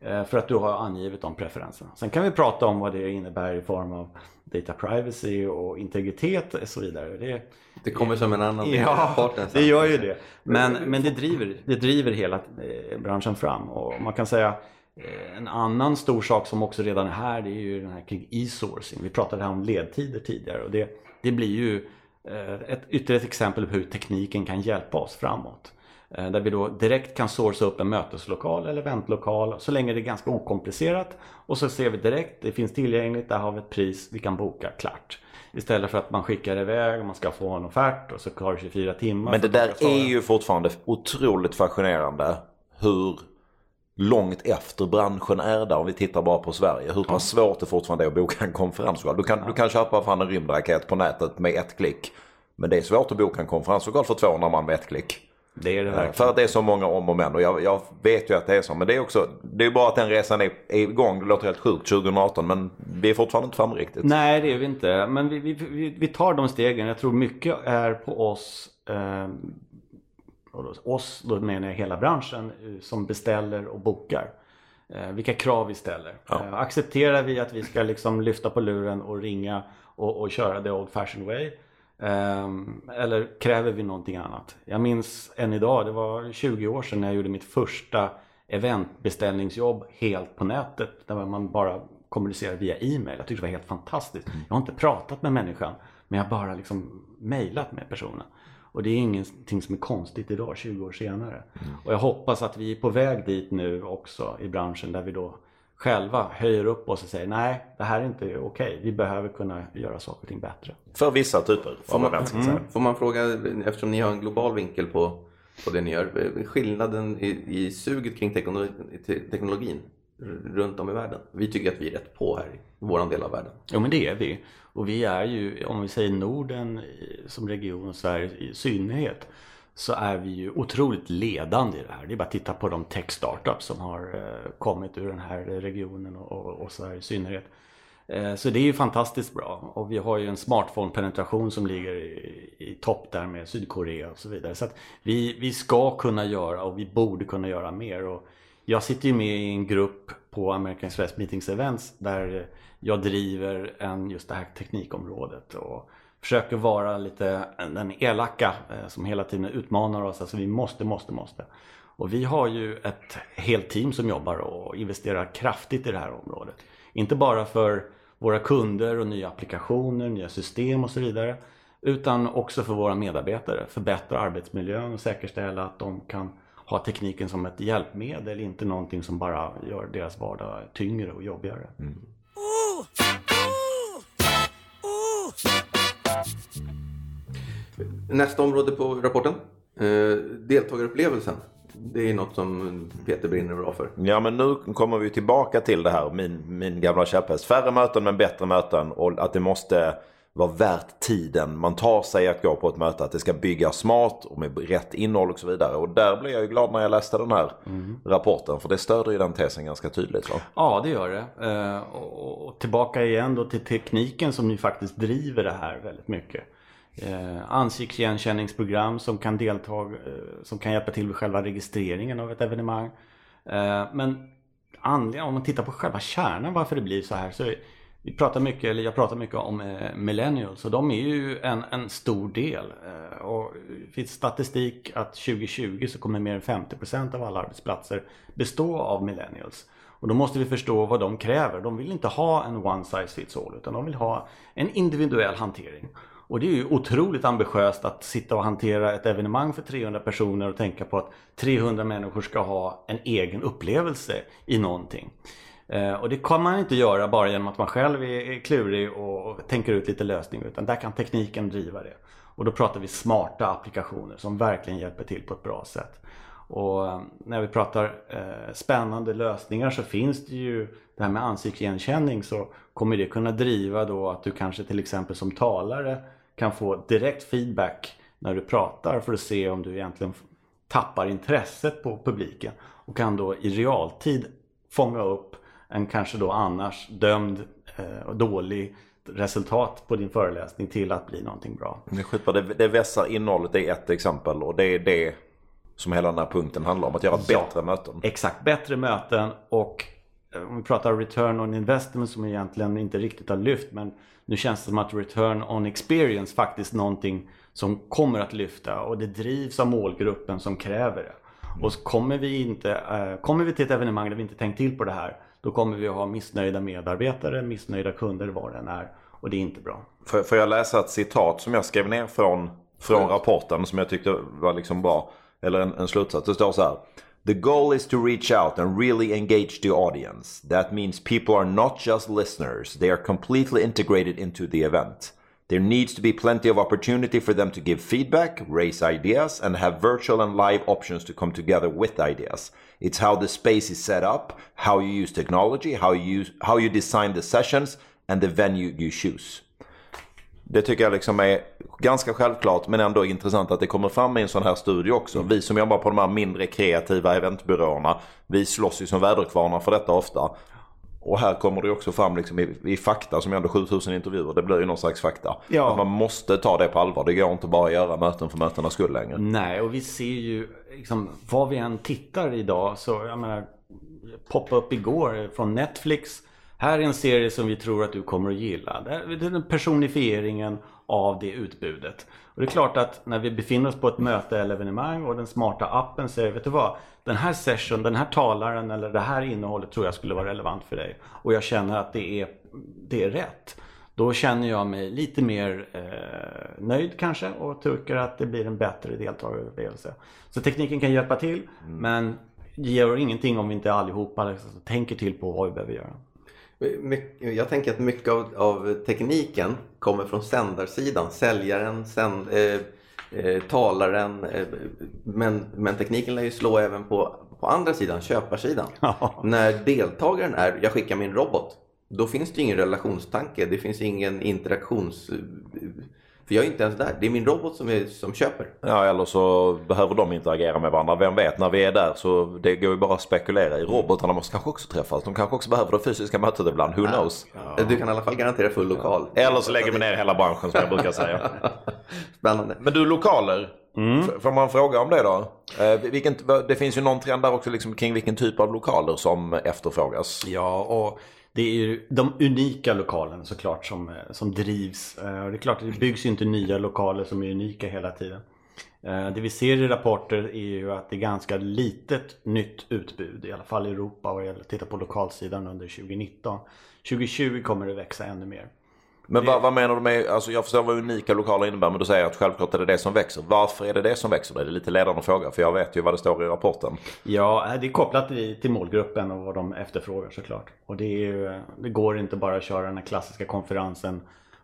Eh, för att du har angivit de preferenserna. Sen kan vi prata om vad det innebär i form av data privacy och integritet och så vidare. Det, det kommer som en annan ja, part det gör ju det. Men, men det, driver, det driver hela eh, branschen fram och man kan säga eh, en annan stor sak som också redan är här det är ju den här kring e-sourcing. Vi pratade här om ledtider tidigare och det, det blir ju ett, ytterligare exempel på hur tekniken kan hjälpa oss framåt. Eh, där vi då direkt kan sourca upp en möteslokal eller eventlokal så länge det är ganska okomplicerat. Och så ser vi direkt, det finns tillgängligt, där har vi ett pris, vi kan boka, klart. Istället för att man skickar iväg och man ska få en offert och så tar det 24 timmar. Men det där är ju fortfarande otroligt fascinerande hur långt efter branschen är där om vi tittar bara på Sverige. Hur pass svårt det fortfarande är att boka en konferenslokal. Du kan, ja. du kan köpa fan en rymdraket på nätet med ett klick. Men det är svårt att boka en konferenslokal för 200 man med ett klick. Det är det verkligen. För att det är så många om och men. Och jag, jag, vet ju att det är så. Men det är också, det är bara att den resan är, är igång. Det låter helt sjukt 2018 men vi är fortfarande inte framme riktigt. Nej det är vi inte. Men vi, vi, vi, vi tar de stegen. Jag tror mycket är på oss. Eh, oss, då menar jag hela branschen, eh, som beställer och bokar. Eh, vilka krav vi ställer. Ja. Eh, accepterar vi att vi ska liksom lyfta på luren och ringa och, och köra the old fashioned way eller kräver vi någonting annat? Jag minns än idag, det var 20 år sedan när jag gjorde mitt första eventbeställningsjobb helt på nätet. Där man bara kommunicerar via e-mail. Jag tyckte det var helt fantastiskt. Mm. Jag har inte pratat med människan men jag har bara liksom mejlat med personen. Och det är ingenting som är konstigt idag 20 år senare. Mm. Och jag hoppas att vi är på väg dit nu också i branschen där vi då själva höjer upp oss och säger nej, det här är inte okej. Okay. Vi behöver kunna göra saker och ting bättre. För vissa typer av event. Mm. Får man fråga, eftersom ni har en global vinkel på, på det ni gör, skillnaden i, i suget kring teknologin runt om i världen? Vi tycker att vi är rätt på här i vår del av världen. Jo men det är vi. Och vi är ju, om vi säger Norden som region och Sverige i synnerhet så är vi ju otroligt ledande i det här. Det är bara att titta på de tech startups som har eh, kommit ur den här regionen och, och Sverige i synnerhet. Eh, så det är ju fantastiskt bra och vi har ju en smartphone-penetration som ligger i, i topp där med Sydkorea och så vidare. Så att vi, vi ska kunna göra och vi borde kunna göra mer. Och jag sitter ju med i en grupp på American Express Meetings Events där jag driver en, just det här teknikområdet. Och försöker vara lite den elaka eh, som hela tiden utmanar oss. Alltså vi måste, måste, måste. Och vi har ju ett helt team som jobbar och investerar kraftigt i det här området. Inte bara för våra kunder och nya applikationer, nya system och så vidare. Utan också för våra medarbetare. Förbättra arbetsmiljön och säkerställa att de kan ha tekniken som ett hjälpmedel, inte någonting som bara gör deras vardag tyngre och jobbigare. Mm. Nästa område på rapporten. Eh, deltagarupplevelsen. Det är något som Peter brinner bra för. Ja men nu kommer vi tillbaka till det här, min, min gamla käpphäst. Färre möten men bättre möten och att det måste vara värt tiden man tar sig att gå på ett möte. Att det ska byggas smart och med rätt innehåll och så vidare. Och där blev jag ju glad när jag läste den här mm. rapporten. För det stöder ju den tesen ganska tydligt. Va? Ja det gör det. Eh, och tillbaka igen då till tekniken som ju faktiskt driver det här väldigt mycket eh, ansiktsigenkänningsprogram som kan delta, eh, som kan hjälpa till vid själva registreringen av ett evenemang. Eh, men anledningen, om man tittar på själva kärnan varför det blir så här så vi pratar mycket, eller jag pratar mycket om eh, millennials och de är ju en, en stor del. Eh, och det finns statistik att 2020 så kommer mer än 50% av alla arbetsplatser bestå av millennials. Och då måste vi förstå vad de kräver. De vill inte ha en one size fits all utan de vill ha en individuell hantering. Och det är ju otroligt ambitiöst att sitta och hantera ett evenemang för 300 personer och tänka på att 300 människor ska ha en egen upplevelse i någonting. Eh, och det kan man inte göra bara genom att man själv är klurig och tänker ut lite lösningar utan där kan tekniken driva det. Och då pratar vi smarta applikationer som verkligen hjälper till på ett bra sätt. Och eh, när vi pratar eh, spännande lösningar så finns det ju det här med ansiktsigenkänning så kommer det kunna driva då att du kanske till exempel som talare kan få direkt feedback när du pratar för att se om du egentligen tappar intresset på publiken och kan då i realtid fånga upp en kanske då annars dömd eh, och dålig resultat på din föreläsning till att bli någonting bra. Det, skitbra. det, det vässar innehållet det är ett exempel och det är det som hela den här punkten handlar om. Att göra ja, bättre möten. Exakt, bättre möten och om vi pratar return on investment som egentligen inte riktigt har lyft men nu känns det som att return on experience faktiskt någonting som kommer att lyfta och det drivs av målgruppen som kräver det. Och kommer vi, inte, äh, kommer vi till ett evenemang där vi inte tänkt till på det här då kommer vi att ha missnöjda medarbetare, missnöjda kunder var den är och det är inte bra. Får, får jag läsa ett citat som jag skrev ner från, från rapporten som jag tyckte var liksom bra. Eller en, en slutsats. Det står så här. The goal is to reach out and really engage the audience. That means people are not just listeners, they are completely integrated into the event. There needs to be plenty of opportunity for them to give feedback, raise ideas, and have virtual and live options to come together with ideas. It's how the space is set up, how you use technology, how you, use, how you design the sessions, and the venue you choose. Det tycker jag liksom är ganska självklart men ändå intressant att det kommer fram i en sån här studie också. Mm. Vi som jobbar på de här mindre kreativa eventbyråerna, vi slåss ju som väderkvarnar för detta ofta. Och här kommer det också fram liksom i, i fakta som är ändå 7000 intervjuer. Det blir ju någon slags fakta. Ja. Att man måste ta det på allvar. Det går inte bara att göra möten för mötenas skull längre. Nej, och vi ser ju liksom, vad vi än tittar idag så jag menar poppa upp igår från Netflix här är en serie som vi tror att du kommer att gilla. Den personifieringen av det utbudet. Och det är klart att när vi befinner oss på ett möte eller evenemang och den smarta appen säger vet du vad? Den här session, den här talaren eller det här innehållet tror jag skulle vara relevant för dig. Och jag känner att det är, det är rätt. Då känner jag mig lite mer eh, nöjd kanske och tycker att det blir en bättre deltagarupplevelse. Så tekniken kan hjälpa till mm. men ger ingenting om vi inte allihopa liksom, tänker till på vad vi behöver göra. Jag tänker att mycket av, av tekniken kommer från sändarsidan. Säljaren, sänd, eh, eh, talaren. Eh, men, men tekniken lär ju slå även på, på andra sidan, köparsidan. När deltagaren är, jag skickar min robot. Då finns det ingen relationstanke. Det finns ingen interaktions för jag är inte ens där. Det är min robot som, är, som köper. Ja eller så behöver de interagera med varandra. Vem vet när vi är där så det går ju bara att spekulera i. Robotarna måste kanske också träffas. De kanske också behöver det fysiska mötet ibland. Who ja. knows? Ja. Du kan i alla fall garantera full lokal. Ja. Eller så lägger vi ner hela branschen som jag brukar säga. Spännande. Men du lokaler. Mm. Får man fråga om det då? Eh, vilken, det finns ju någon trend där också liksom kring vilken typ av lokaler som efterfrågas. Ja och det är ju de unika lokalerna såklart som, eh, som drivs. Eh, och det är klart det byggs ju inte nya lokaler som är unika hela tiden. Eh, det vi ser i rapporter är ju att det är ganska litet nytt utbud, i alla fall i Europa och jag tittar på lokalsidan under 2019. 2020 kommer det växa ännu mer. Men vad, vad, menar du med, alltså jag förstår vad unika lokaler innebär men du säger att självklart är det det som växer. Varför är det det som växer? Det är lite ledande fråga för jag vet ju vad det står i rapporten. Ja, det är kopplat till målgruppen och vad de efterfrågar såklart. Och det, är, det går inte bara att köra den här klassiska konferensen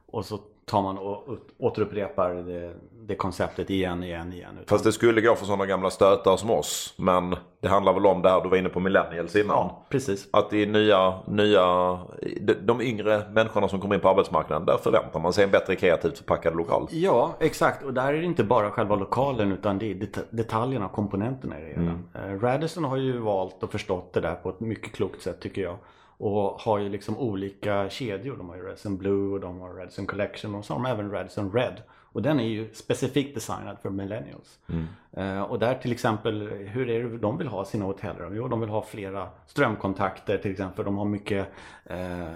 och så tar man och återupprepar det, det konceptet igen, igen, igen. Fast det skulle gå för sådana gamla stötar som oss. Men det handlar väl om det här du var inne på millennials innan. Ja, precis. Att är nya, nya, de yngre människorna som kommer in på arbetsmarknaden. Där förväntar man sig en bättre kreativt förpackad lokal. Ja, exakt. Och där är det inte bara själva lokalen utan det är det detaljerna och komponenterna i det hela. Mm. Radisson har ju valt och förstått det där på ett mycket klokt sätt tycker jag. Och har ju liksom olika kedjor. De har ju Redson Blue och de har Redson Collection och så har de även Redson Red. Och den är ju specifikt designad för millennials. Mm. Uh, och där till exempel, hur är det de vill ha sina hotellrum? Jo, de vill ha flera strömkontakter till exempel. De har mycket uh,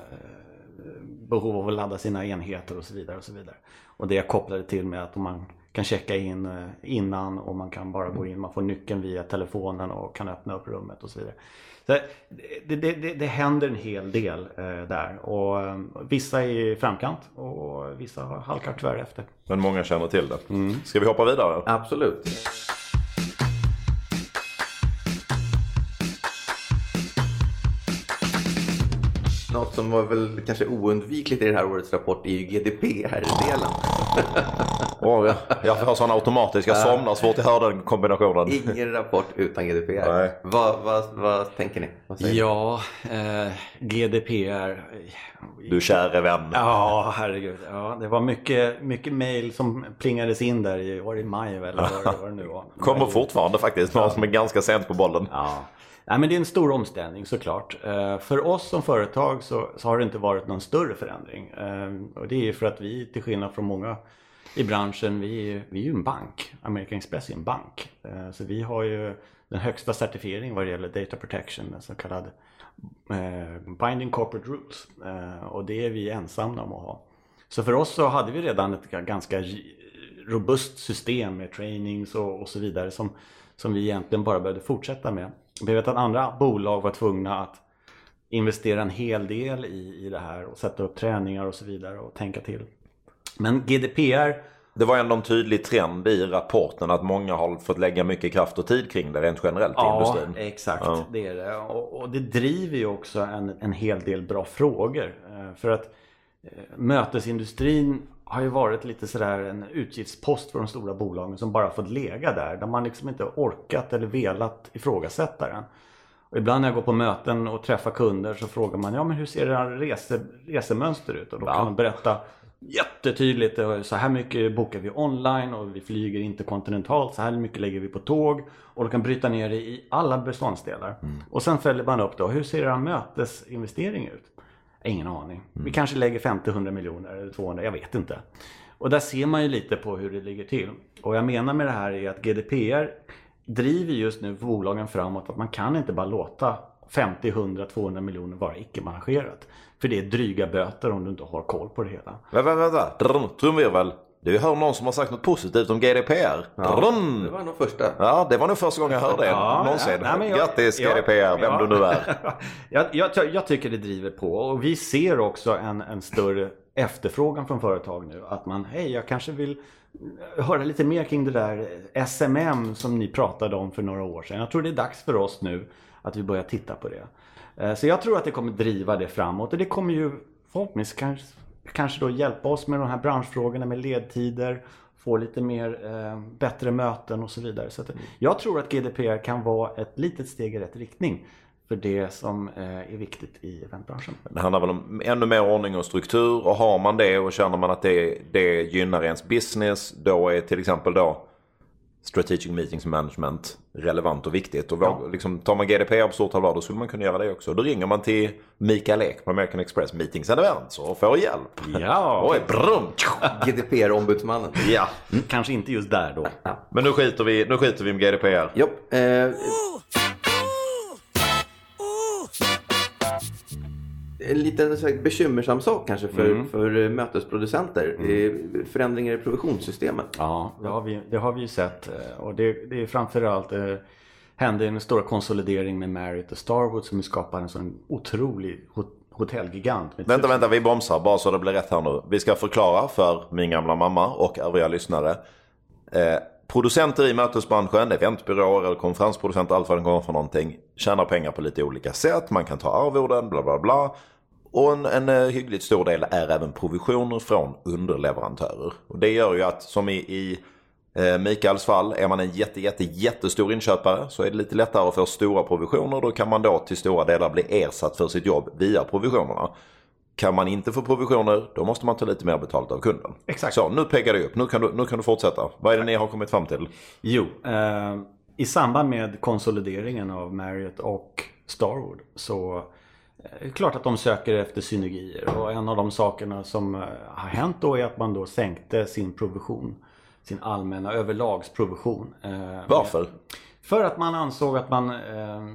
behov av att ladda sina enheter och så vidare. Och så vidare. Och det jag kopplade till med att man kan checka in eh, innan och man kan bara gå in, man får nyckeln via telefonen och kan öppna upp rummet och så vidare. Det, det, det, det händer en hel del eh, där och eh, vissa är i framkant och vissa halkar tyvärr efter. Men många känner till det. Mm. Ska vi hoppa vidare? Absolut. Något som var väl kanske oundvikligt i det här årets rapport är ju GDPR-delen. oh, ja. Jag har sån automatisk, jag somnar svårt att höra den kombinationen. Ingen rapport utan GDPR. Nej. Vad, vad, vad tänker ni? Vad ja, eh, GDPR. Du käre vän. Ja, herregud. Ja, det var mycket, mycket mail som plingades in där i, var det i maj eller vad, vad det nu var. Kommer fortfarande faktiskt, någon som är ganska sent på bollen. Ja. Nej, men det är en stor omställning såklart. Eh, för oss som företag så, så, har det inte varit någon större förändring. Eh, och det är för att vi till skillnad från många i branschen, vi är, vi är ju en bank. American Express är en bank. Eh, så vi har ju den högsta certifieringen vad det gäller data protection, så kallad eh, Binding Corporate Rules. Eh, och det är vi ensamma om att ha. Så för oss så hade vi redan ett ganska robust system med trainings och, och så vidare som, som vi egentligen bara behövde fortsätta med. Vi vet att andra bolag var tvungna att investera en hel del i, i det här och sätta upp träningar och så vidare och tänka till. Men GDPR det var ändå en tydlig trend i rapporten att många har fått lägga mycket kraft och tid kring det rent generellt i industrin. Ja, exakt. Ja. Det är det. Och, och, det driver ju också en, en hel del bra frågor. Eh, för att eh, mötesindustrin har ju varit lite sådär en utgiftspost för de stora bolagen som bara fått lega där. Där man liksom inte orkat eller velat ifrågasätta den. Och ibland när jag går på möten och träffar kunder så frågar man ja men hur ser era rese, resemönster ut? Och då kan man berätta jättetydligt så här mycket bokar vi online och vi flyger inte kontinentalt. Så här mycket lägger vi på tåg. Och du kan bryta ner det i alla beståndsdelar. Mm. Och sen följer man upp då, hur ser era mötesinvestering ut? Ingen aning. Mm. Vi kanske lägger 50-100 miljoner eller 200, jag vet inte. Och där ser man ju lite på hur det ligger till. Och jag menar med det här är att GDPR driver just nu bolagen framåt att man kan inte bara låta 50, 100, 200 miljoner vara icke-managerat. För det är dryga böter om du inte har koll på det hela. Vänta, vänta. Trumvirvel. Du hör någon som har sagt något positivt om GDPR. Ja, det var nog första. Ja, det var nog första gången jag hörde det ja, någonsin. Ja, nej, jag, Grattis GDPR, ja, vem du nu är. jag, jag, jag, tycker det driver på och vi ser också en, en större efterfrågan från företag nu. Att man, hej jag kanske vill höra lite mer kring det där SMM som ni pratade om för några år sedan. Jag tror det är dags för oss nu att vi börjar titta på det. Eh, så jag tror att det kommer driva det framåt och det kommer ju förhoppningsvis kanske kanske då hjälpa oss med de här branschfrågorna med ledtider, få lite mer eh, bättre möten och så vidare. Så att, jag tror att GDPR kan vara ett litet steg i rätt riktning för det som eh, är viktigt i eventbranschen. Det handlar väl om ännu mer ordning och struktur och har man det och känner man att det, det gynnar ens business då är till exempel då Strategic Meetings Management relevant och viktigt. Och ja. liksom, tar man GDPR på stort allvar då skulle man kunna göra det också. Då ringer man till Mikael Ek på American Express Meetings and Events och får hjälp. Ja. Oj, brum. GDPR-ombudsmannen. Ja. Mm. Kanske inte just där då. Ja. Men nu skiter, vi, nu skiter vi med GDPR. Jopp. Eh, en liten så här, bekymmersam sak kanske för, mm. för eh, mötesproducenter. Mm. Förändringar i provisionssystemet. Ja, det har vi, det har vi sett. Eh, och det, det är framförallt eh, hände en stor konsolidering med Marriott och Starwood som skapar en sån otrolig hotellgigant. Vänta, vänta, vi bromsar bara så det blir rätt här nu. Vi ska förklara för min gamla mamma och övriga lyssnare. Eh, producenter i mötesbranschen, eventbyråer eller konferensproducenter, allt vad det kommer för någonting, tjänar pengar på lite olika sätt. Man kan ta arvoden, bla bla bla. Och en, en uh, hyggligt stor del är även provisioner från underleverantörer. Och det gör ju att som i, i uh, Mikaels fall, är man en jätte, jätte, jättestor inköpare så är det lite lättare att få stora provisioner. Då kan man då till stora delar bli ersatt för sitt jobb via provisionerna. Kan man inte få provisioner då måste man ta lite mer betalt av kunden. Exakt. Så nu pekar det upp, nu kan, du, nu kan du fortsätta. Vad är det ni har kommit fram till? Jo, eh, i samband med konsolideringen av Marriott och Starwood så klart att de söker efter synergier och en av de sakerna som eh, har hänt då är att man då sänkte sin provision. Sin allmänna överlagsprovision. Eh, Varför? För att man ansåg att man eh,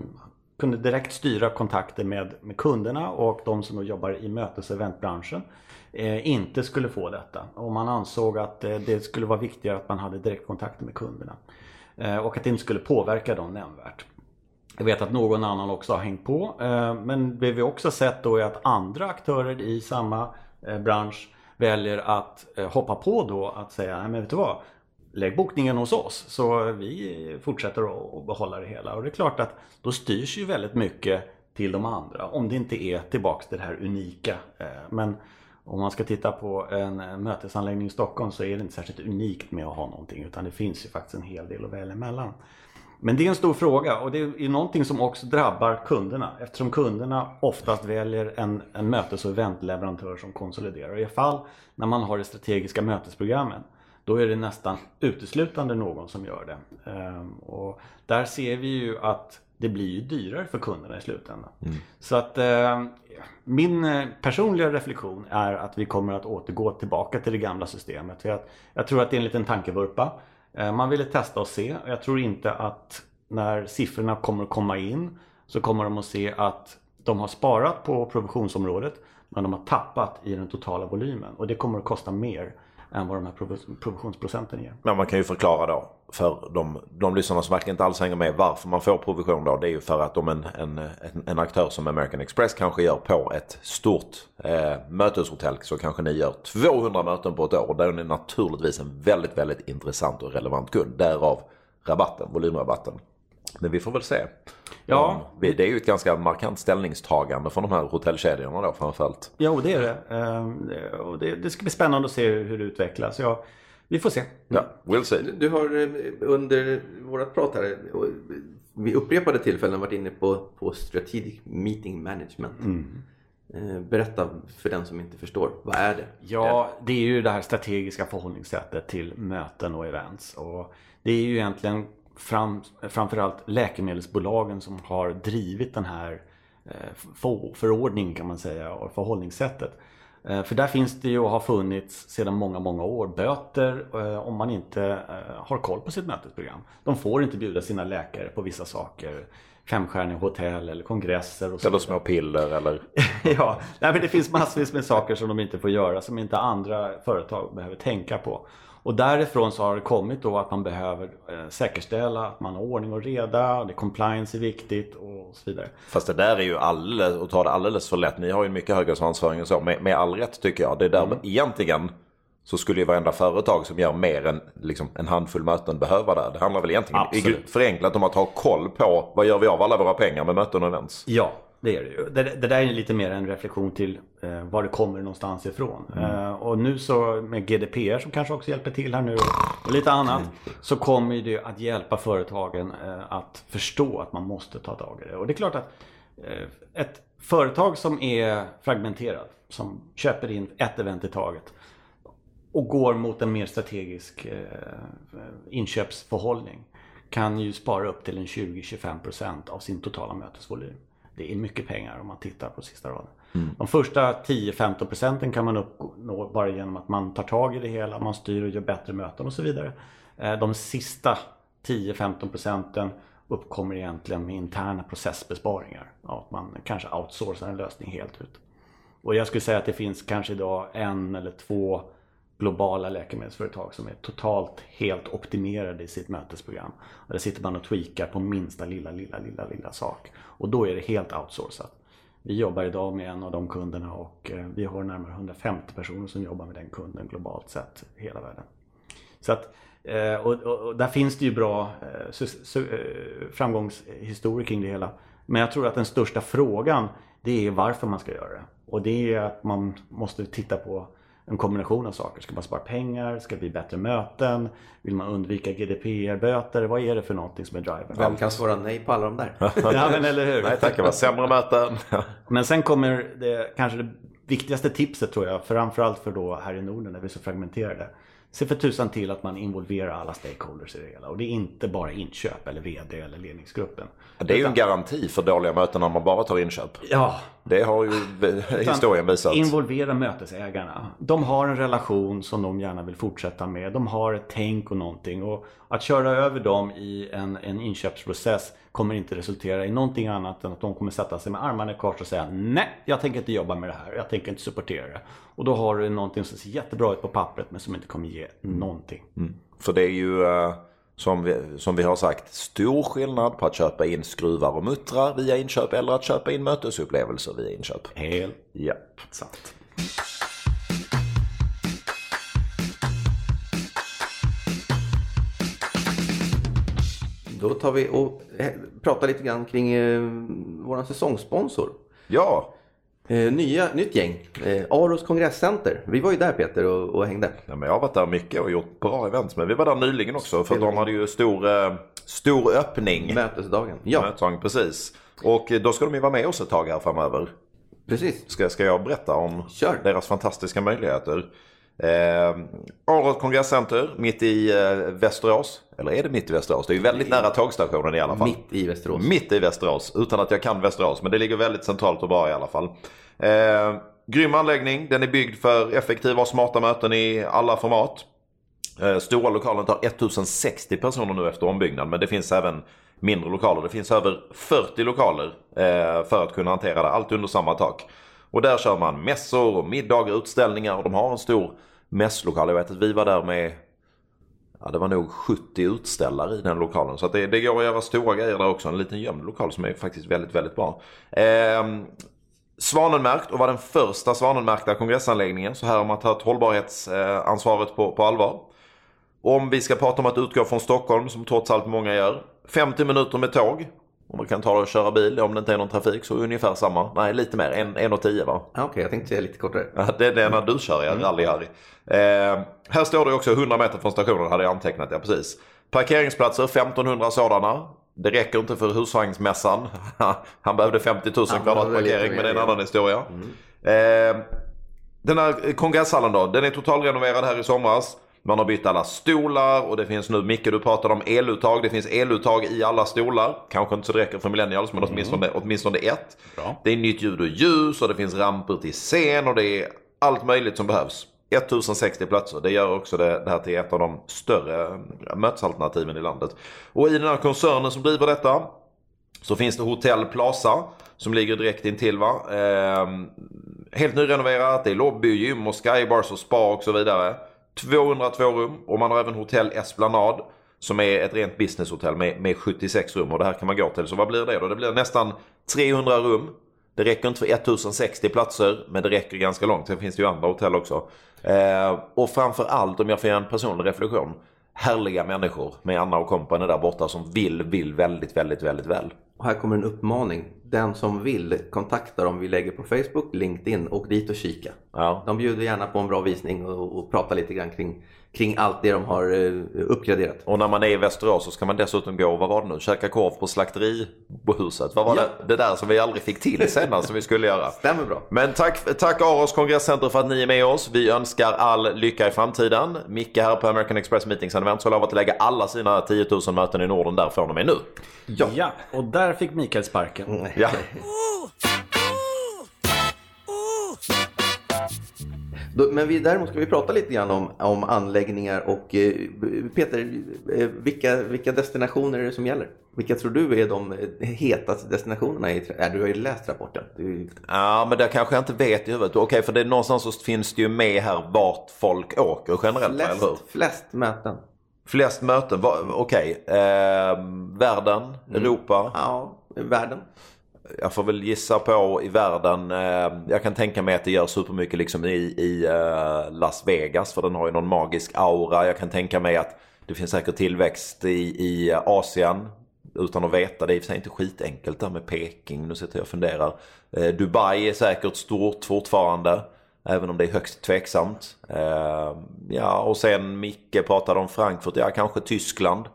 kunde direkt styra kontakter med, med kunderna och de som då jobbar i mötes och eventbranschen eh, inte skulle få detta. Och man ansåg att eh, det skulle vara viktigare att man hade direktkontakter med kunderna. Eh, och att det inte skulle påverka dem nämnvärt. Jag vet att någon annan också har hängt på. Eh, men det vi också sett då är att andra aktörer i samma eh, bransch väljer att eh, hoppa på då att säga, nej men vet du vad? Lägg bokningen hos oss så vi fortsätter att behålla det hela. Och det är klart att då styrs ju väldigt mycket till de andra om det inte är tillbaks till det här unika. Men om man ska titta på en mötesanläggning i Stockholm så är det inte särskilt unikt med att ha någonting utan det finns ju faktiskt en hel del att välja mellan. Men det är en stor fråga och det är någonting som också drabbar kunderna eftersom kunderna oftast väljer en, en mötes och eventleverantör som konsoliderar. I fall när man har det strategiska mötesprogrammen då är det nästan uteslutande någon som gör det. Ehm, och där ser vi ju att det blir ju dyrare för kunderna i slutändan. Mm. Så att eh, min eh, personliga reflektion är att vi kommer att återgå tillbaka till det gamla systemet. För jag, jag tror att det är en liten tankevurpa. Eh, man ville testa och se. Jag tror inte att när siffrorna kommer att komma in så kommer de att se att de har sparat på provisionsområdet men de har tappat i den totala volymen och det kommer att kosta mer än vad de här provisionsprocenten ger. Men man kan ju förklara då för de, de lyssnarna som verkligen inte alls hänger med varför man får provision då. Det är ju för att om en, en, en aktör som American Express kanske gör på ett stort eh, möteshotell så kanske ni gör 200 möten på ett år. Där är ni naturligtvis en väldigt, väldigt intressant och relevant kund. Därav rabatten, volymrabatten. Men vi får väl se. Ja. Det är ju ett ganska markant ställningstagande från de här hotellkedjorna då framförallt. Och det är det. Ehm, och det, det ska bli spännande att se hur det utvecklas. Ja, vi får se. Ja, we'll see. Du har eh, under vårat prat här vid upprepade tillfällen varit inne på, på strategic meeting management. Mm. Eh, berätta för den som inte förstår, vad är det? Ja, det är ju det här strategiska förhållningssättet till möten och events. Och det är ju egentligen fram, framförallt läkemedelsbolagen som har drivit den här eh, förordningen kan man säga och förhållningssättet. Eh, för där finns det ju och har funnits sedan många, många år böter eh, om man inte har koll på sitt mötesprogram. De får inte bjuda sina läkare på vissa saker. Femstjärniga hotell eller kongresser. Och så eller små piller eller? ja, nej, men det finns massvis med saker som de inte får göra som inte andra företag behöver tänka på. Och därifrån så har det kommit då att man behöver eh, säkerställa att man har ordning och reda, det compliance är viktigt och så vidare. Fast det där är ju alldeles, att ta det alldeles för lätt. Ni har ju mycket högre svansföring och så, med, med all rätt tycker jag. Det är där mm. egentligen så skulle ju varenda företag som gör mer än liksom, en handfull möten behöva det. Det handlar väl egentligen Absolut. förenklat om att ha koll på vad gör vi av alla våra pengar med möten och events. Ja, det är det ju. Det, det, där är lite mer en reflektion till eh, var det kommer någonstans ifrån. Mm. Eh, och nu så med GDPR som kanske också hjälper till här nu och lite annat. Så kommer det att hjälpa företagen eh, att förstå att man måste ta tag i det. Och det är klart att eh, ett företag som är fragmenterat, som köper in ett event i taget och går mot en mer strategisk eh, inköpsförhållning kan ju spara upp till en 20-25% av sin totala mötesvolym. Det är mycket pengar om man tittar på sista raden. Mm. De första 10-15 procenten kan man uppnå bara genom att man tar tag i det hela, man styr och gör bättre möten och så vidare. Eh, de sista 10-15 procenten uppkommer egentligen med interna processbesparingar. Att man kanske outsourcar en lösning helt ut. Och jag skulle säga att det finns kanske idag en eller två globala läkemedelsföretag som är totalt helt optimerade i sitt mötesprogram. Och där sitter man och tweakar på minsta lilla, lilla, lilla, lilla sak. Och då är det helt outsourcat. Vi jobbar idag med en av de kunderna och eh, vi har närmare 150 personer som jobbar med den kunden globalt sett i hela världen. Så att, eh, och, och, och där finns det ju bra eh, framgångshistorier kring det hela. Men jag tror att den största frågan det är varför man ska göra det. Och det är att man måste titta på en kombination av saker. Ska man spara pengar? Ska det bli bättre möten? Vill man undvika GDPR-böter? Vad är det för någonting som är driver? Vem kan svara nej på alla de där? ja, men eller hur? Nej tack, det var sämre möten. men sen kommer det kanske det viktigaste tipset tror jag, framförallt för då här i Norden när vi är så fragmenterade. Se för tusan till att man involverar alla stakeholders i det hela. Och det är inte bara inköp eller VD eller ledningsgruppen. Det är ju en garanti för dåliga möten när man bara tar inköp. Ja, Det har ju historien visat. Involvera mötesägarna. De har en relation som de gärna vill fortsätta med. De har ett tänk och någonting. Och att köra över dem i en, en inköpsprocess kommer inte resultera i någonting annat än att de kommer sätta sig med armarna i kors och säga Nej, jag tänker inte jobba med det här. Jag tänker inte supportera det. Och då har du någonting som ser jättebra ut på pappret men som inte kommer ge någonting. Mm. För det är ju uh, som, vi, som vi har sagt stor skillnad på att köpa in skruvar och muttrar via inköp eller att köpa in mötesupplevelser via inköp. Helt Japp. sant. Då tar vi och eh, pratar lite grann kring eh, vår säsongssponsor. Ja, Eh, nya, nytt gäng. Eh, Aros kongresscenter. Vi var ju där Peter och, och hängde. Ja, men jag har varit där mycket och gjort bra events. Men vi var där nyligen också för de hade ju stor, eh, stor öppning. Mötesdagen. Ja, Mötesdagen, precis. Och eh, då ska de ju vara med oss ett tag här framöver. precis. Ska, ska jag berätta om Kör. deras fantastiska möjligheter. Eh, Aros kongresscenter mitt i eh, Västerås. Eller är det mitt i Västerås? Det är ju väldigt nära tågstationen i alla fall. Mitt i Västerås. Mitt i Västerås, utan att jag kan Västerås. Men det ligger väldigt centralt och bra i alla fall. Eh, grym anläggning, den är byggd för effektiva och smarta möten i alla format. Eh, stora lokalen tar 1060 personer nu efter ombyggnad, men det finns även mindre lokaler. Det finns över 40 lokaler eh, för att kunna hantera det, allt under samma tak. Och där kör man mässor, middagar, utställningar och de har en stor mässlokal. Jag vet att vi var där med Ja, det var nog 70 utställare i den lokalen. Så att det, det går att göra stora grejer där också. En liten gömd lokal som är faktiskt väldigt, väldigt bra. Eh, Svanenmärkt och var den första Svanenmärkta kongressanläggningen. Så här har man tagit hållbarhetsansvaret på, på allvar. Om vi ska prata om att utgå från Stockholm, som trots allt många gör. 50 minuter med tåg. Om man kan ta och köra bil om det inte är någon trafik så ungefär samma. Nej, lite mer. 1.10 va? Ja, Okej, jag tänkte säga lite kortare. Ja, det är när du kör ja, rally Harry. Eh, här står det också 100 meter från stationen hade jag antecknat, ja precis. Parkeringsplatser 1500 sådana. Det räcker inte för husvagnsmässan. Han behövde 50 000 Han kvadrat parkering men det är en annan historia. Eh, den här kongresshallen då, den är totalrenoverad här i somras. Man har bytt alla stolar och det finns nu, Micke du pratade om eluttag. Det finns eluttag i alla stolar. Kanske inte så det räcker för millennials men åtminstone, åtminstone ett. Bra. Det är nytt ljud och ljus och det finns ramper till scen och det är allt möjligt som behövs. 1060 platser. Det gör också det, det här till ett av de större mötesalternativen i landet. Och i den här koncernen som driver detta så finns det Hotell Plaza som ligger direkt intill va. Eh, helt nyrenoverat. Det är lobby, gym och skybars och spa och så vidare. 202 rum och man har även Hotell Esplanad som är ett rent businesshotell med, med 76 rum och det här kan man gå till. Så vad blir det då? Det blir nästan 300 rum. Det räcker inte för 1060 platser men det räcker ganska långt. Sen finns det ju andra hotell också. Eh, och framförallt om jag får göra en personlig reflektion. Härliga människor med Anna och kompani där borta som vill, vill väldigt, väldigt, väldigt väl. Och här kommer en uppmaning. Den som vill kontakta dem vi lägger på Facebook, LinkedIn och dit och kika. Ja. De bjuder gärna på en bra visning och, och pratar lite grann kring, kring allt det de har eh, uppgraderat. Och när man är i Västerås så ska man dessutom gå, vad var det nu, käka korv på slakterihuset. Vad var Ja. det? Det där som vi aldrig fick till senast som vi skulle göra. Stämmer bra. Men tack, tack Aros kongresscenter för att ni är med oss. Vi önskar all lycka i framtiden. Micke här på American Express Meetings and Events har lovat att lägga alla sina 10 000 möten i Norden där från och med nu. Ja. Ja, och där fick Mikael sparken. Ja, men vi, däremot ska vi prata lite grann om, om anläggningar och eh, Peter, eh, vilka, vilka destinationer är det som gäller? Vilka tror du är de eh, hetaste destinationerna? I, äh, du har ju läst rapporten. Du, ja men det kanske jag inte vet i huvudet. Okej, för det är någonstans så finns det ju med här vart folk åker generellt, eller hur? flest, flest möten. Flest möten, okej. Eh, världen, Europa. Ja, världen. Jag får väl gissa på i världen. Eh, jag kan tänka mig att det gör supermycket liksom i, i eh, Las Vegas. För den har ju någon magisk aura. Jag kan tänka mig att det finns säkert tillväxt i, i Asien. Utan att veta. Det är i och för sig inte skitenkelt där med Peking. Nu sitter jag och funderar. Eh, Dubai är säkert stort fortfarande. Även om det är högst tveksamt. Eh, ja och sen Micke pratade om Frankfurt. Ja kanske Tyskland.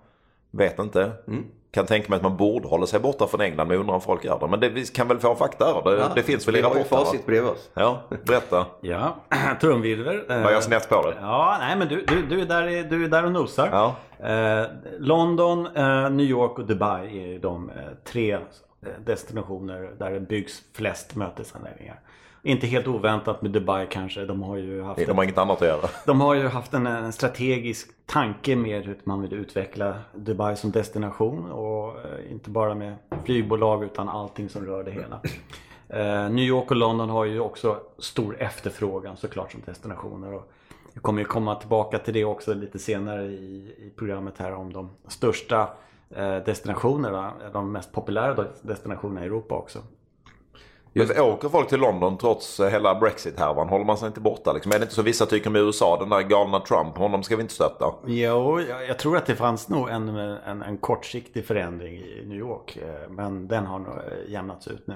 Vet inte. Mm. Kan tänka mig att man borde hålla sig borta från England men jag undrar om folk gör det. Men det, vi kan väl få fakta här. Det, det finns väl i Vi har ju rapporten? facit bredvid oss. Ja, berätta. Ja, trumvirvel. Var jag snett på det? Ja, nej men du, du, du, är, där, i- du är där och nosar. Ja. Eh, London, eh, New York och Dubai är de eh, tre destinationer där det byggs flest mötesanläggningar. Inte helt oväntat med Dubai kanske. De har ju haft, De har inget annat att göra. de har ju haft en, en strategisk tanke med hur man vill utveckla Dubai som destination. Och eh, inte bara med flygbolag utan allting som rör det hela. Eh, New York och London har ju också stor efterfrågan såklart som destinationer. Och jag kommer ju komma tillbaka till det också lite senare i, i programmet här om de största eh, destinationerna, de mest populära destinationerna i Europa också. Just. Men åker folk till London trots hela Brexit-härvan? Håller man sig inte borta? Liksom? Är det inte så vissa tycker med USA, den där galna Trump, honom ska vi inte stötta? Jo, jag, tror att det fanns nog en, en, en kortsiktig förändring i New York. eh, Men den har nog eh, jämnats ut nu.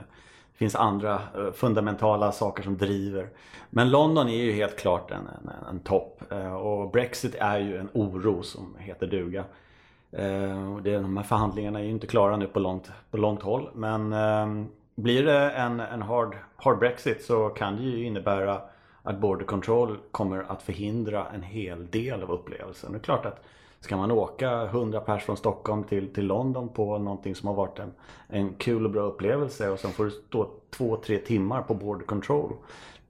Det finns andra eh, fundamentala saker som driver. Men London är ju helt klart en, en, en topp. Eh, Och Brexit är ju en oro som heter duga. Eh, de här förhandlingarna är ju inte klara nu på långt, på långt håll. Men eh, blir det en, en hard, hard Brexit så kan det ju innebära att Border Control kommer att förhindra en hel del av upplevelsen. Det är klart att ska man åka 100 pers från Stockholm till, till London på någonting som har varit en, en kul och bra upplevelse och sen får du stå två, tre timmar på Border Control.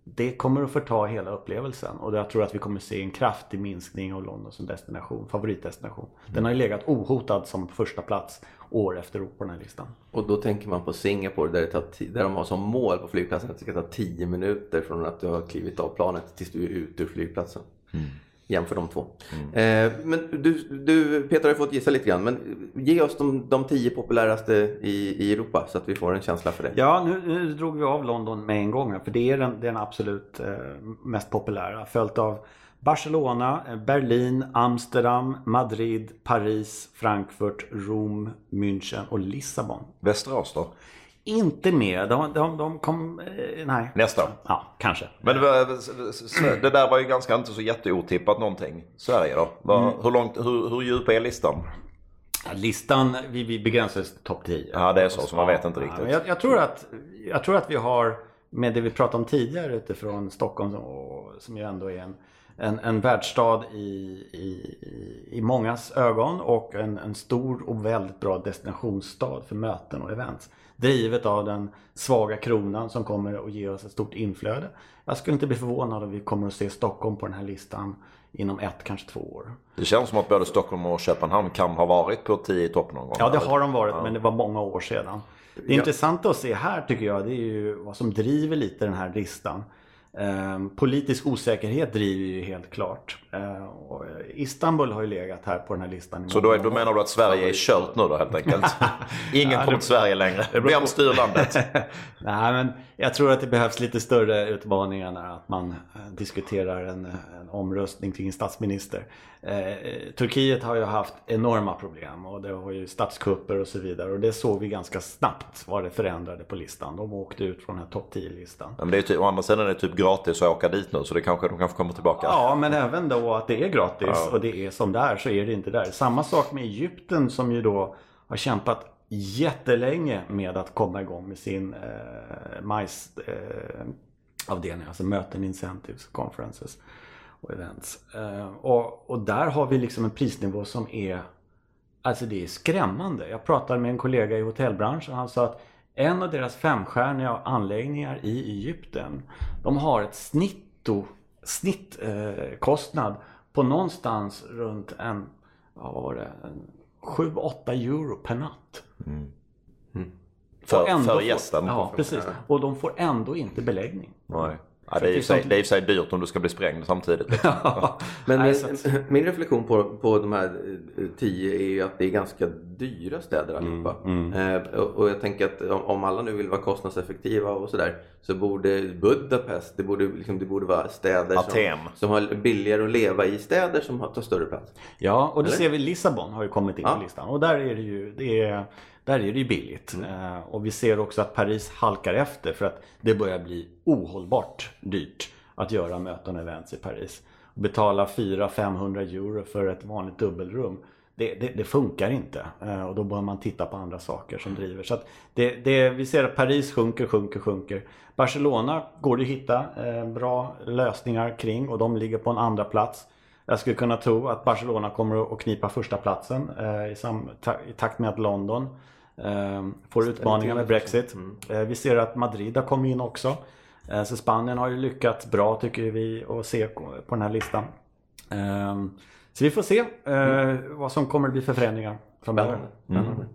Det kommer att förta hela upplevelsen och jag tror att vi kommer se en kraftig minskning av London som destination, favoritdestination. Den har ju legat ohotad som första plats år efter år på den här listan. Och då tänker man på Singapore där, det tar där de har som mål på flygplatsen att det ska ta 10 minuter från att du har klivit av planet tills du är ute ur flygplatsen. Jämför de två. Eh, men du, du Peter har ju fått gissa lite grann men ge oss de, de tio populäraste i, i Europa så att vi får en känsla för det. Ja, nu, nu drog vi av London med en gång för det är den, den absolut eh, mest populära. Följt av Barcelona, Berlin, Amsterdam, Madrid, Paris, Frankfurt, Rom, München och Lissabon. Västerås då? Inte med. De, de, de kom... Eh, nej. Nästa. Ja, kanske. Men det, var, det där var ju ganska inte så jätteotippat någonting. Sverige då? Vad- Hur, långt, hur, hur djup är listan? Ja, Listan, vi, vi oss till topp 10. Ja, det är så, så man vet inte riktigt. men jag, jag, tror att, jag tror att vi har, med det vi pratade om tidigare utifrån Stockholm, och, som ju ändå är en, en, en världsstad i, i, i mångas ögon och en, en stor och väldigt bra destinationsstad för möten och events. Drivet av den svaga kronan som kommer att ge oss ett stort inflöde. Jag skulle inte bli förvånad om vi kommer att se Stockholm på den här listan inom ett, kanske två år. Det känns som att både Stockholm och Köpenhamn kan ha varit på 10 i topp någon gång. Ja, det har de varit, men det var många år sedan. Det intressanta att se här tycker jag, det är ju vad som driver lite den här listan. Ehm, politisk osäkerhet driver ju helt klart. Ehm, Istanbul har ju legat här på den här listan. Så då, är, då menar du att Sverige är kört nu då helt enkelt? Ingen Ja, kommer till Sverige längre. Vem styr landet? Nej, men jag tror att det behövs lite större utmaningar när att man eh, diskuterar en, en omröstning kring statsminister. Eh, Turkiet har ju haft enorma problem och det har ju statskupper och så vidare och det såg vi ganska snabbt vad det förändrade på listan. De åkte ut från den här topp 10-listan. Ja, Men det är typ, å andra sidan är det typ gratis att åka dit nu så det kanske, de kanske kommer tillbaka. Ja, men även då att det är gratis Ja. och det är som det är så är det inte där. Samma sak med Egypten som ju då har kämpat jättelänge med att komma igång med sin eh, MICE eh, alltså möten, incentives, conferences och events. Eh, och, och där har vi liksom en prisnivå som är Alltså det är skrämmande. Jag pratade med en kollega i hotellbranschen och han sa att en av deras femstjärniga anläggningar i Egypten de har ett snitto, snittkostnad eh, på någonstans runt en, vad var det, en 7-8 euro per natt. För, Och ändå för får- gästen. Ja, precis. Och de får ändå inte beläggning. Nej. Ja, det, är för sig, det är i sig dyrt om du ska bli sprängd samtidigt. liksom. Men min, min reflektion på, på de här eh, tio är ju att det är ganska dyra städer allihopa. Eh, och, och jag tänker att om, om alla nu vill vara kostnadseffektiva och sådär så borde Budapest, det borde, liksom, det borde vara städer som, som har billigare att leva i städer som har, tar större plats. Ja, och det Eller? ser vi Lissabon har ju kommit in Ja. på listan. Och där är det ju, det är, där är det ju billigt. Eh, och vi ser också att Paris halkar efter för att det börjar bli ohållbart dyrt att göra möten och events i Paris. Betala 400-500 euro för ett vanligt dubbelrum. Det, det, det funkar inte Eh, och då bör man titta på andra saker som driver. Så det, vi ser att Paris sjunker, sjunker, sjunker. Barcelona går det att hitta eh, bra lösningar kring och de ligger på en andra plats. Jag skulle kunna tro att Barcelona kommer att knipa första platsen eh, i, sam, ta, i takt med att London får utmaningar med Brexit. Eh, vi ser att Madrid har kommit in också. Eh, så Spanien har ju lyckats bra tycker vi att se på den här listan. Eh, så vi får se eh, vad som kommer att bli för förändringar framöver. Spännande.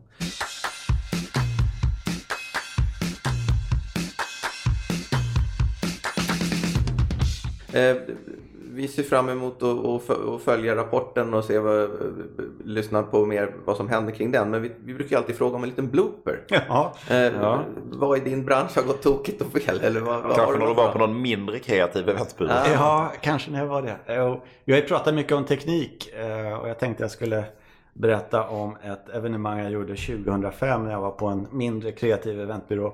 Eh, vi ser fram emot att, att fö- att följa rapporten och se vad, lyssna på mer vad som händer kring den. Men vi, vi brukar ju alltid fråga om en liten blooper. Ja. Eh, Ja. Vad i din bransch har gått tokigt och fel? Eller vad, vad har Kanske du när du var på någon mindre kreativ eventbyrå. Ja. Ja, kanske när jag var det. Vi har ju pratat mycket om teknik eh, och jag tänkte jag skulle berätta om ett evenemang jag gjorde 2005 när jag var på en mindre kreativ eventbyrå.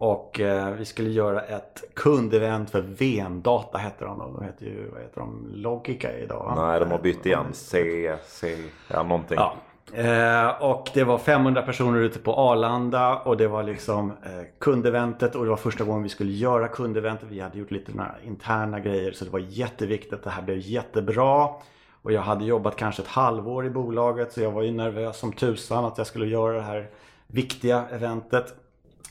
Och eh, vi skulle göra ett kundevent för VM-data hette de då. De heter ju, vad heter de, Logica idag? Nej, de har bytt igen. C, C, ja någonting. Ja. Eh, och det var 500 personer ute på Arlanda och det var liksom eh, kundeventet och det var första gången vi skulle göra kundeventet. Vi hade gjort lite några interna grejer så det var jätteviktigt att det här blev jättebra. Och jag hade jobbat kanske ett halvår i bolaget så jag var ju nervös som tusan att jag skulle göra det här viktiga eventet.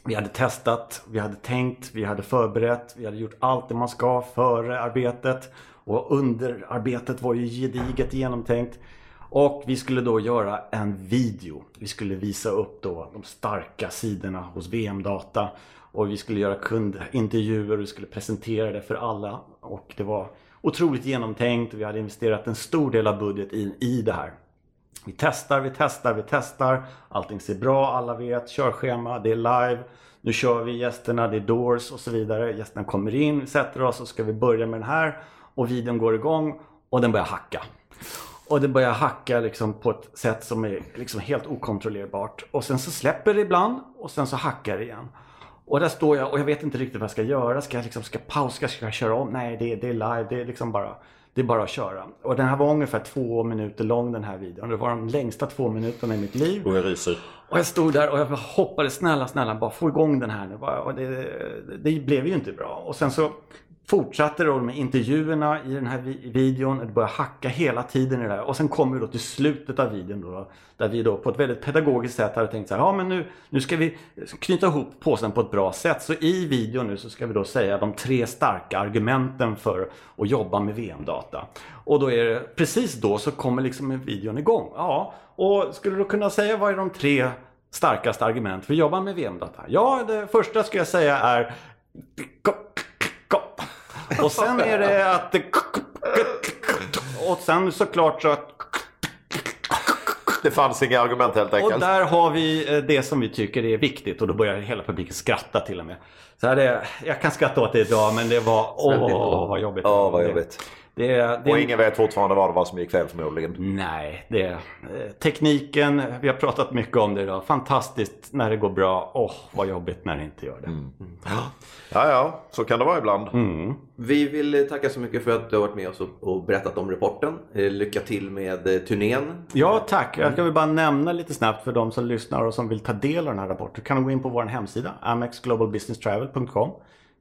Vi hade testat, vi hade tänkt, vi hade förberett, vi hade gjort allt det man ska före arbetet. Och under arbetet var ju gediget genomtänkt. Och vi skulle då göra en video. Vi skulle visa upp då de starka sidorna hos VM-data. Och vi skulle göra kundintervjuer och vi skulle presentera det för alla. Och det var otroligt genomtänkt. Vi hade investerat en stor del av budget i, i det här. Vi testar, vi testar, vi testar. Allting ser bra, alla vet. Körschema, det är live. Nu kör vi gästerna, det är doors och så vidare. Gästerna kommer in, vi sätter oss och ska vi börja med den här. Och videon går igång och den börjar hacka. Och den börjar hacka liksom på ett sätt som är liksom helt okontrollerbart. Och sen så släpper det ibland och sen så hackar det igen. Och där står jag och jag vet inte riktigt vad jag ska göra. Ska jag liksom, ska pausa? Ska jag köra om? Nej, det, det är live. Det är liksom bara, det är bara att köra. Och den här var ungefär två minuter lång den här videon. Det var de längsta två minuterna i mitt liv. Och jag ryser. Och jag stod där och jag hoppades snälla, snälla, bara få igång den här nu. Och det, det blev ju inte bra. Och sen så fortsatte då med intervjuerna i den här videon. Det började hacka hela tiden i det här Och sen kommer vi då till slutet av videon då. Där vi då på ett väldigt pedagogiskt sätt hade tänkt så här. Ja men nu, nu ska vi knyta ihop påsen på ett bra sätt. Så i videon nu så ska vi då säga de tre starka argumenten för att jobba med VM-data. Och då är det precis då så kommer liksom videon igång. Ja, och skulle du kunna säga vad är de tre starkaste argument för att jobba med VM-data? Ja, det första skulle jag säga är och sen är det att och sen såklart så att Det fanns inga argument helt och enkelt. där har vi eh, det som vi tycker är viktigt och då börjar hela publiken skratta till och med. Så här det, jag kan skratta åt det idag men det var åh vad jobbigt. Ja, vad jobbigt. Det, det, Och ingen vet fortfarande vad det var som gick fel förmodligen. Nej, det eh, tekniken. Vi har pratat mycket om det idag. Fantastiskt när det går bra. Åh, vad jobbigt när det inte gör det. Ja, ja, så kan det vara ibland. Vi vill tacka så mycket för att du har varit med oss och, berättat om rapporten. Eh, Lycka till med eh, turnén. Ja, tack. Jag ska väl bara nämna lite snabbt för de som lyssnar och som vill ta del av den här rapporten. kan gå in på vår hemsida, amexglobalbusinesstravel.com.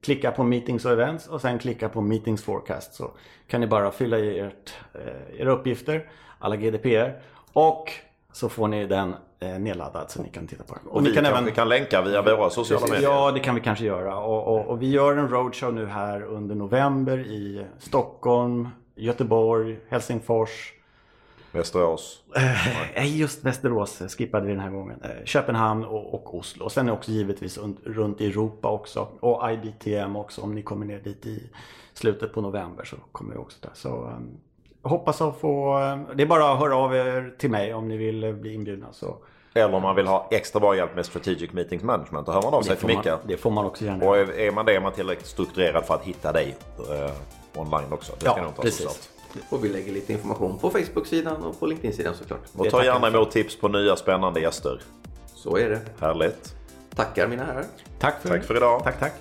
Klicka på meetings och events och sen klicka på meetings forecast. Så kan ni bara fylla i ert, eh, era uppgifter, alla GDPR. Och så får ni den eh, nedladdad så ni kan titta på den. Och vi kan, kanske kan länka via våra sociala medier. Ja, det kan vi kanske göra. Och, och, och vi gör en roadshow nu här under november i Stockholm, Göteborg, Helsingfors. Västerås. Nej, just Västerås skippade vi den här gången. Eh, Köpenhamn och, och Oslo. Och sen är också givetvis un- runt i Europa också. Och IBTM också. Om ni kommer ner dit i slutet på november så kommer vi också där. Så jag hoppas att få... eh, det är bara att höra av er till mig om ni vill eh, bli inbjudna. Så Eller om man vill ha extra bra hjälp med Strategic Meetings Management. Då hör man av sig till Micke. det får man också gärna Och är man det är man tillräckligt strukturerad för att hitta dig eh, online också. Det ska Ja, nog ta precis. Och vi lägger lite information på Facebook-sidan och på LinkedIn-sidan såklart. Och ta gärna emot tips på nya spännande gäster. Så är det. Härligt. Tackar mina herrar. Tack för, Tack för idag. Tack, tack.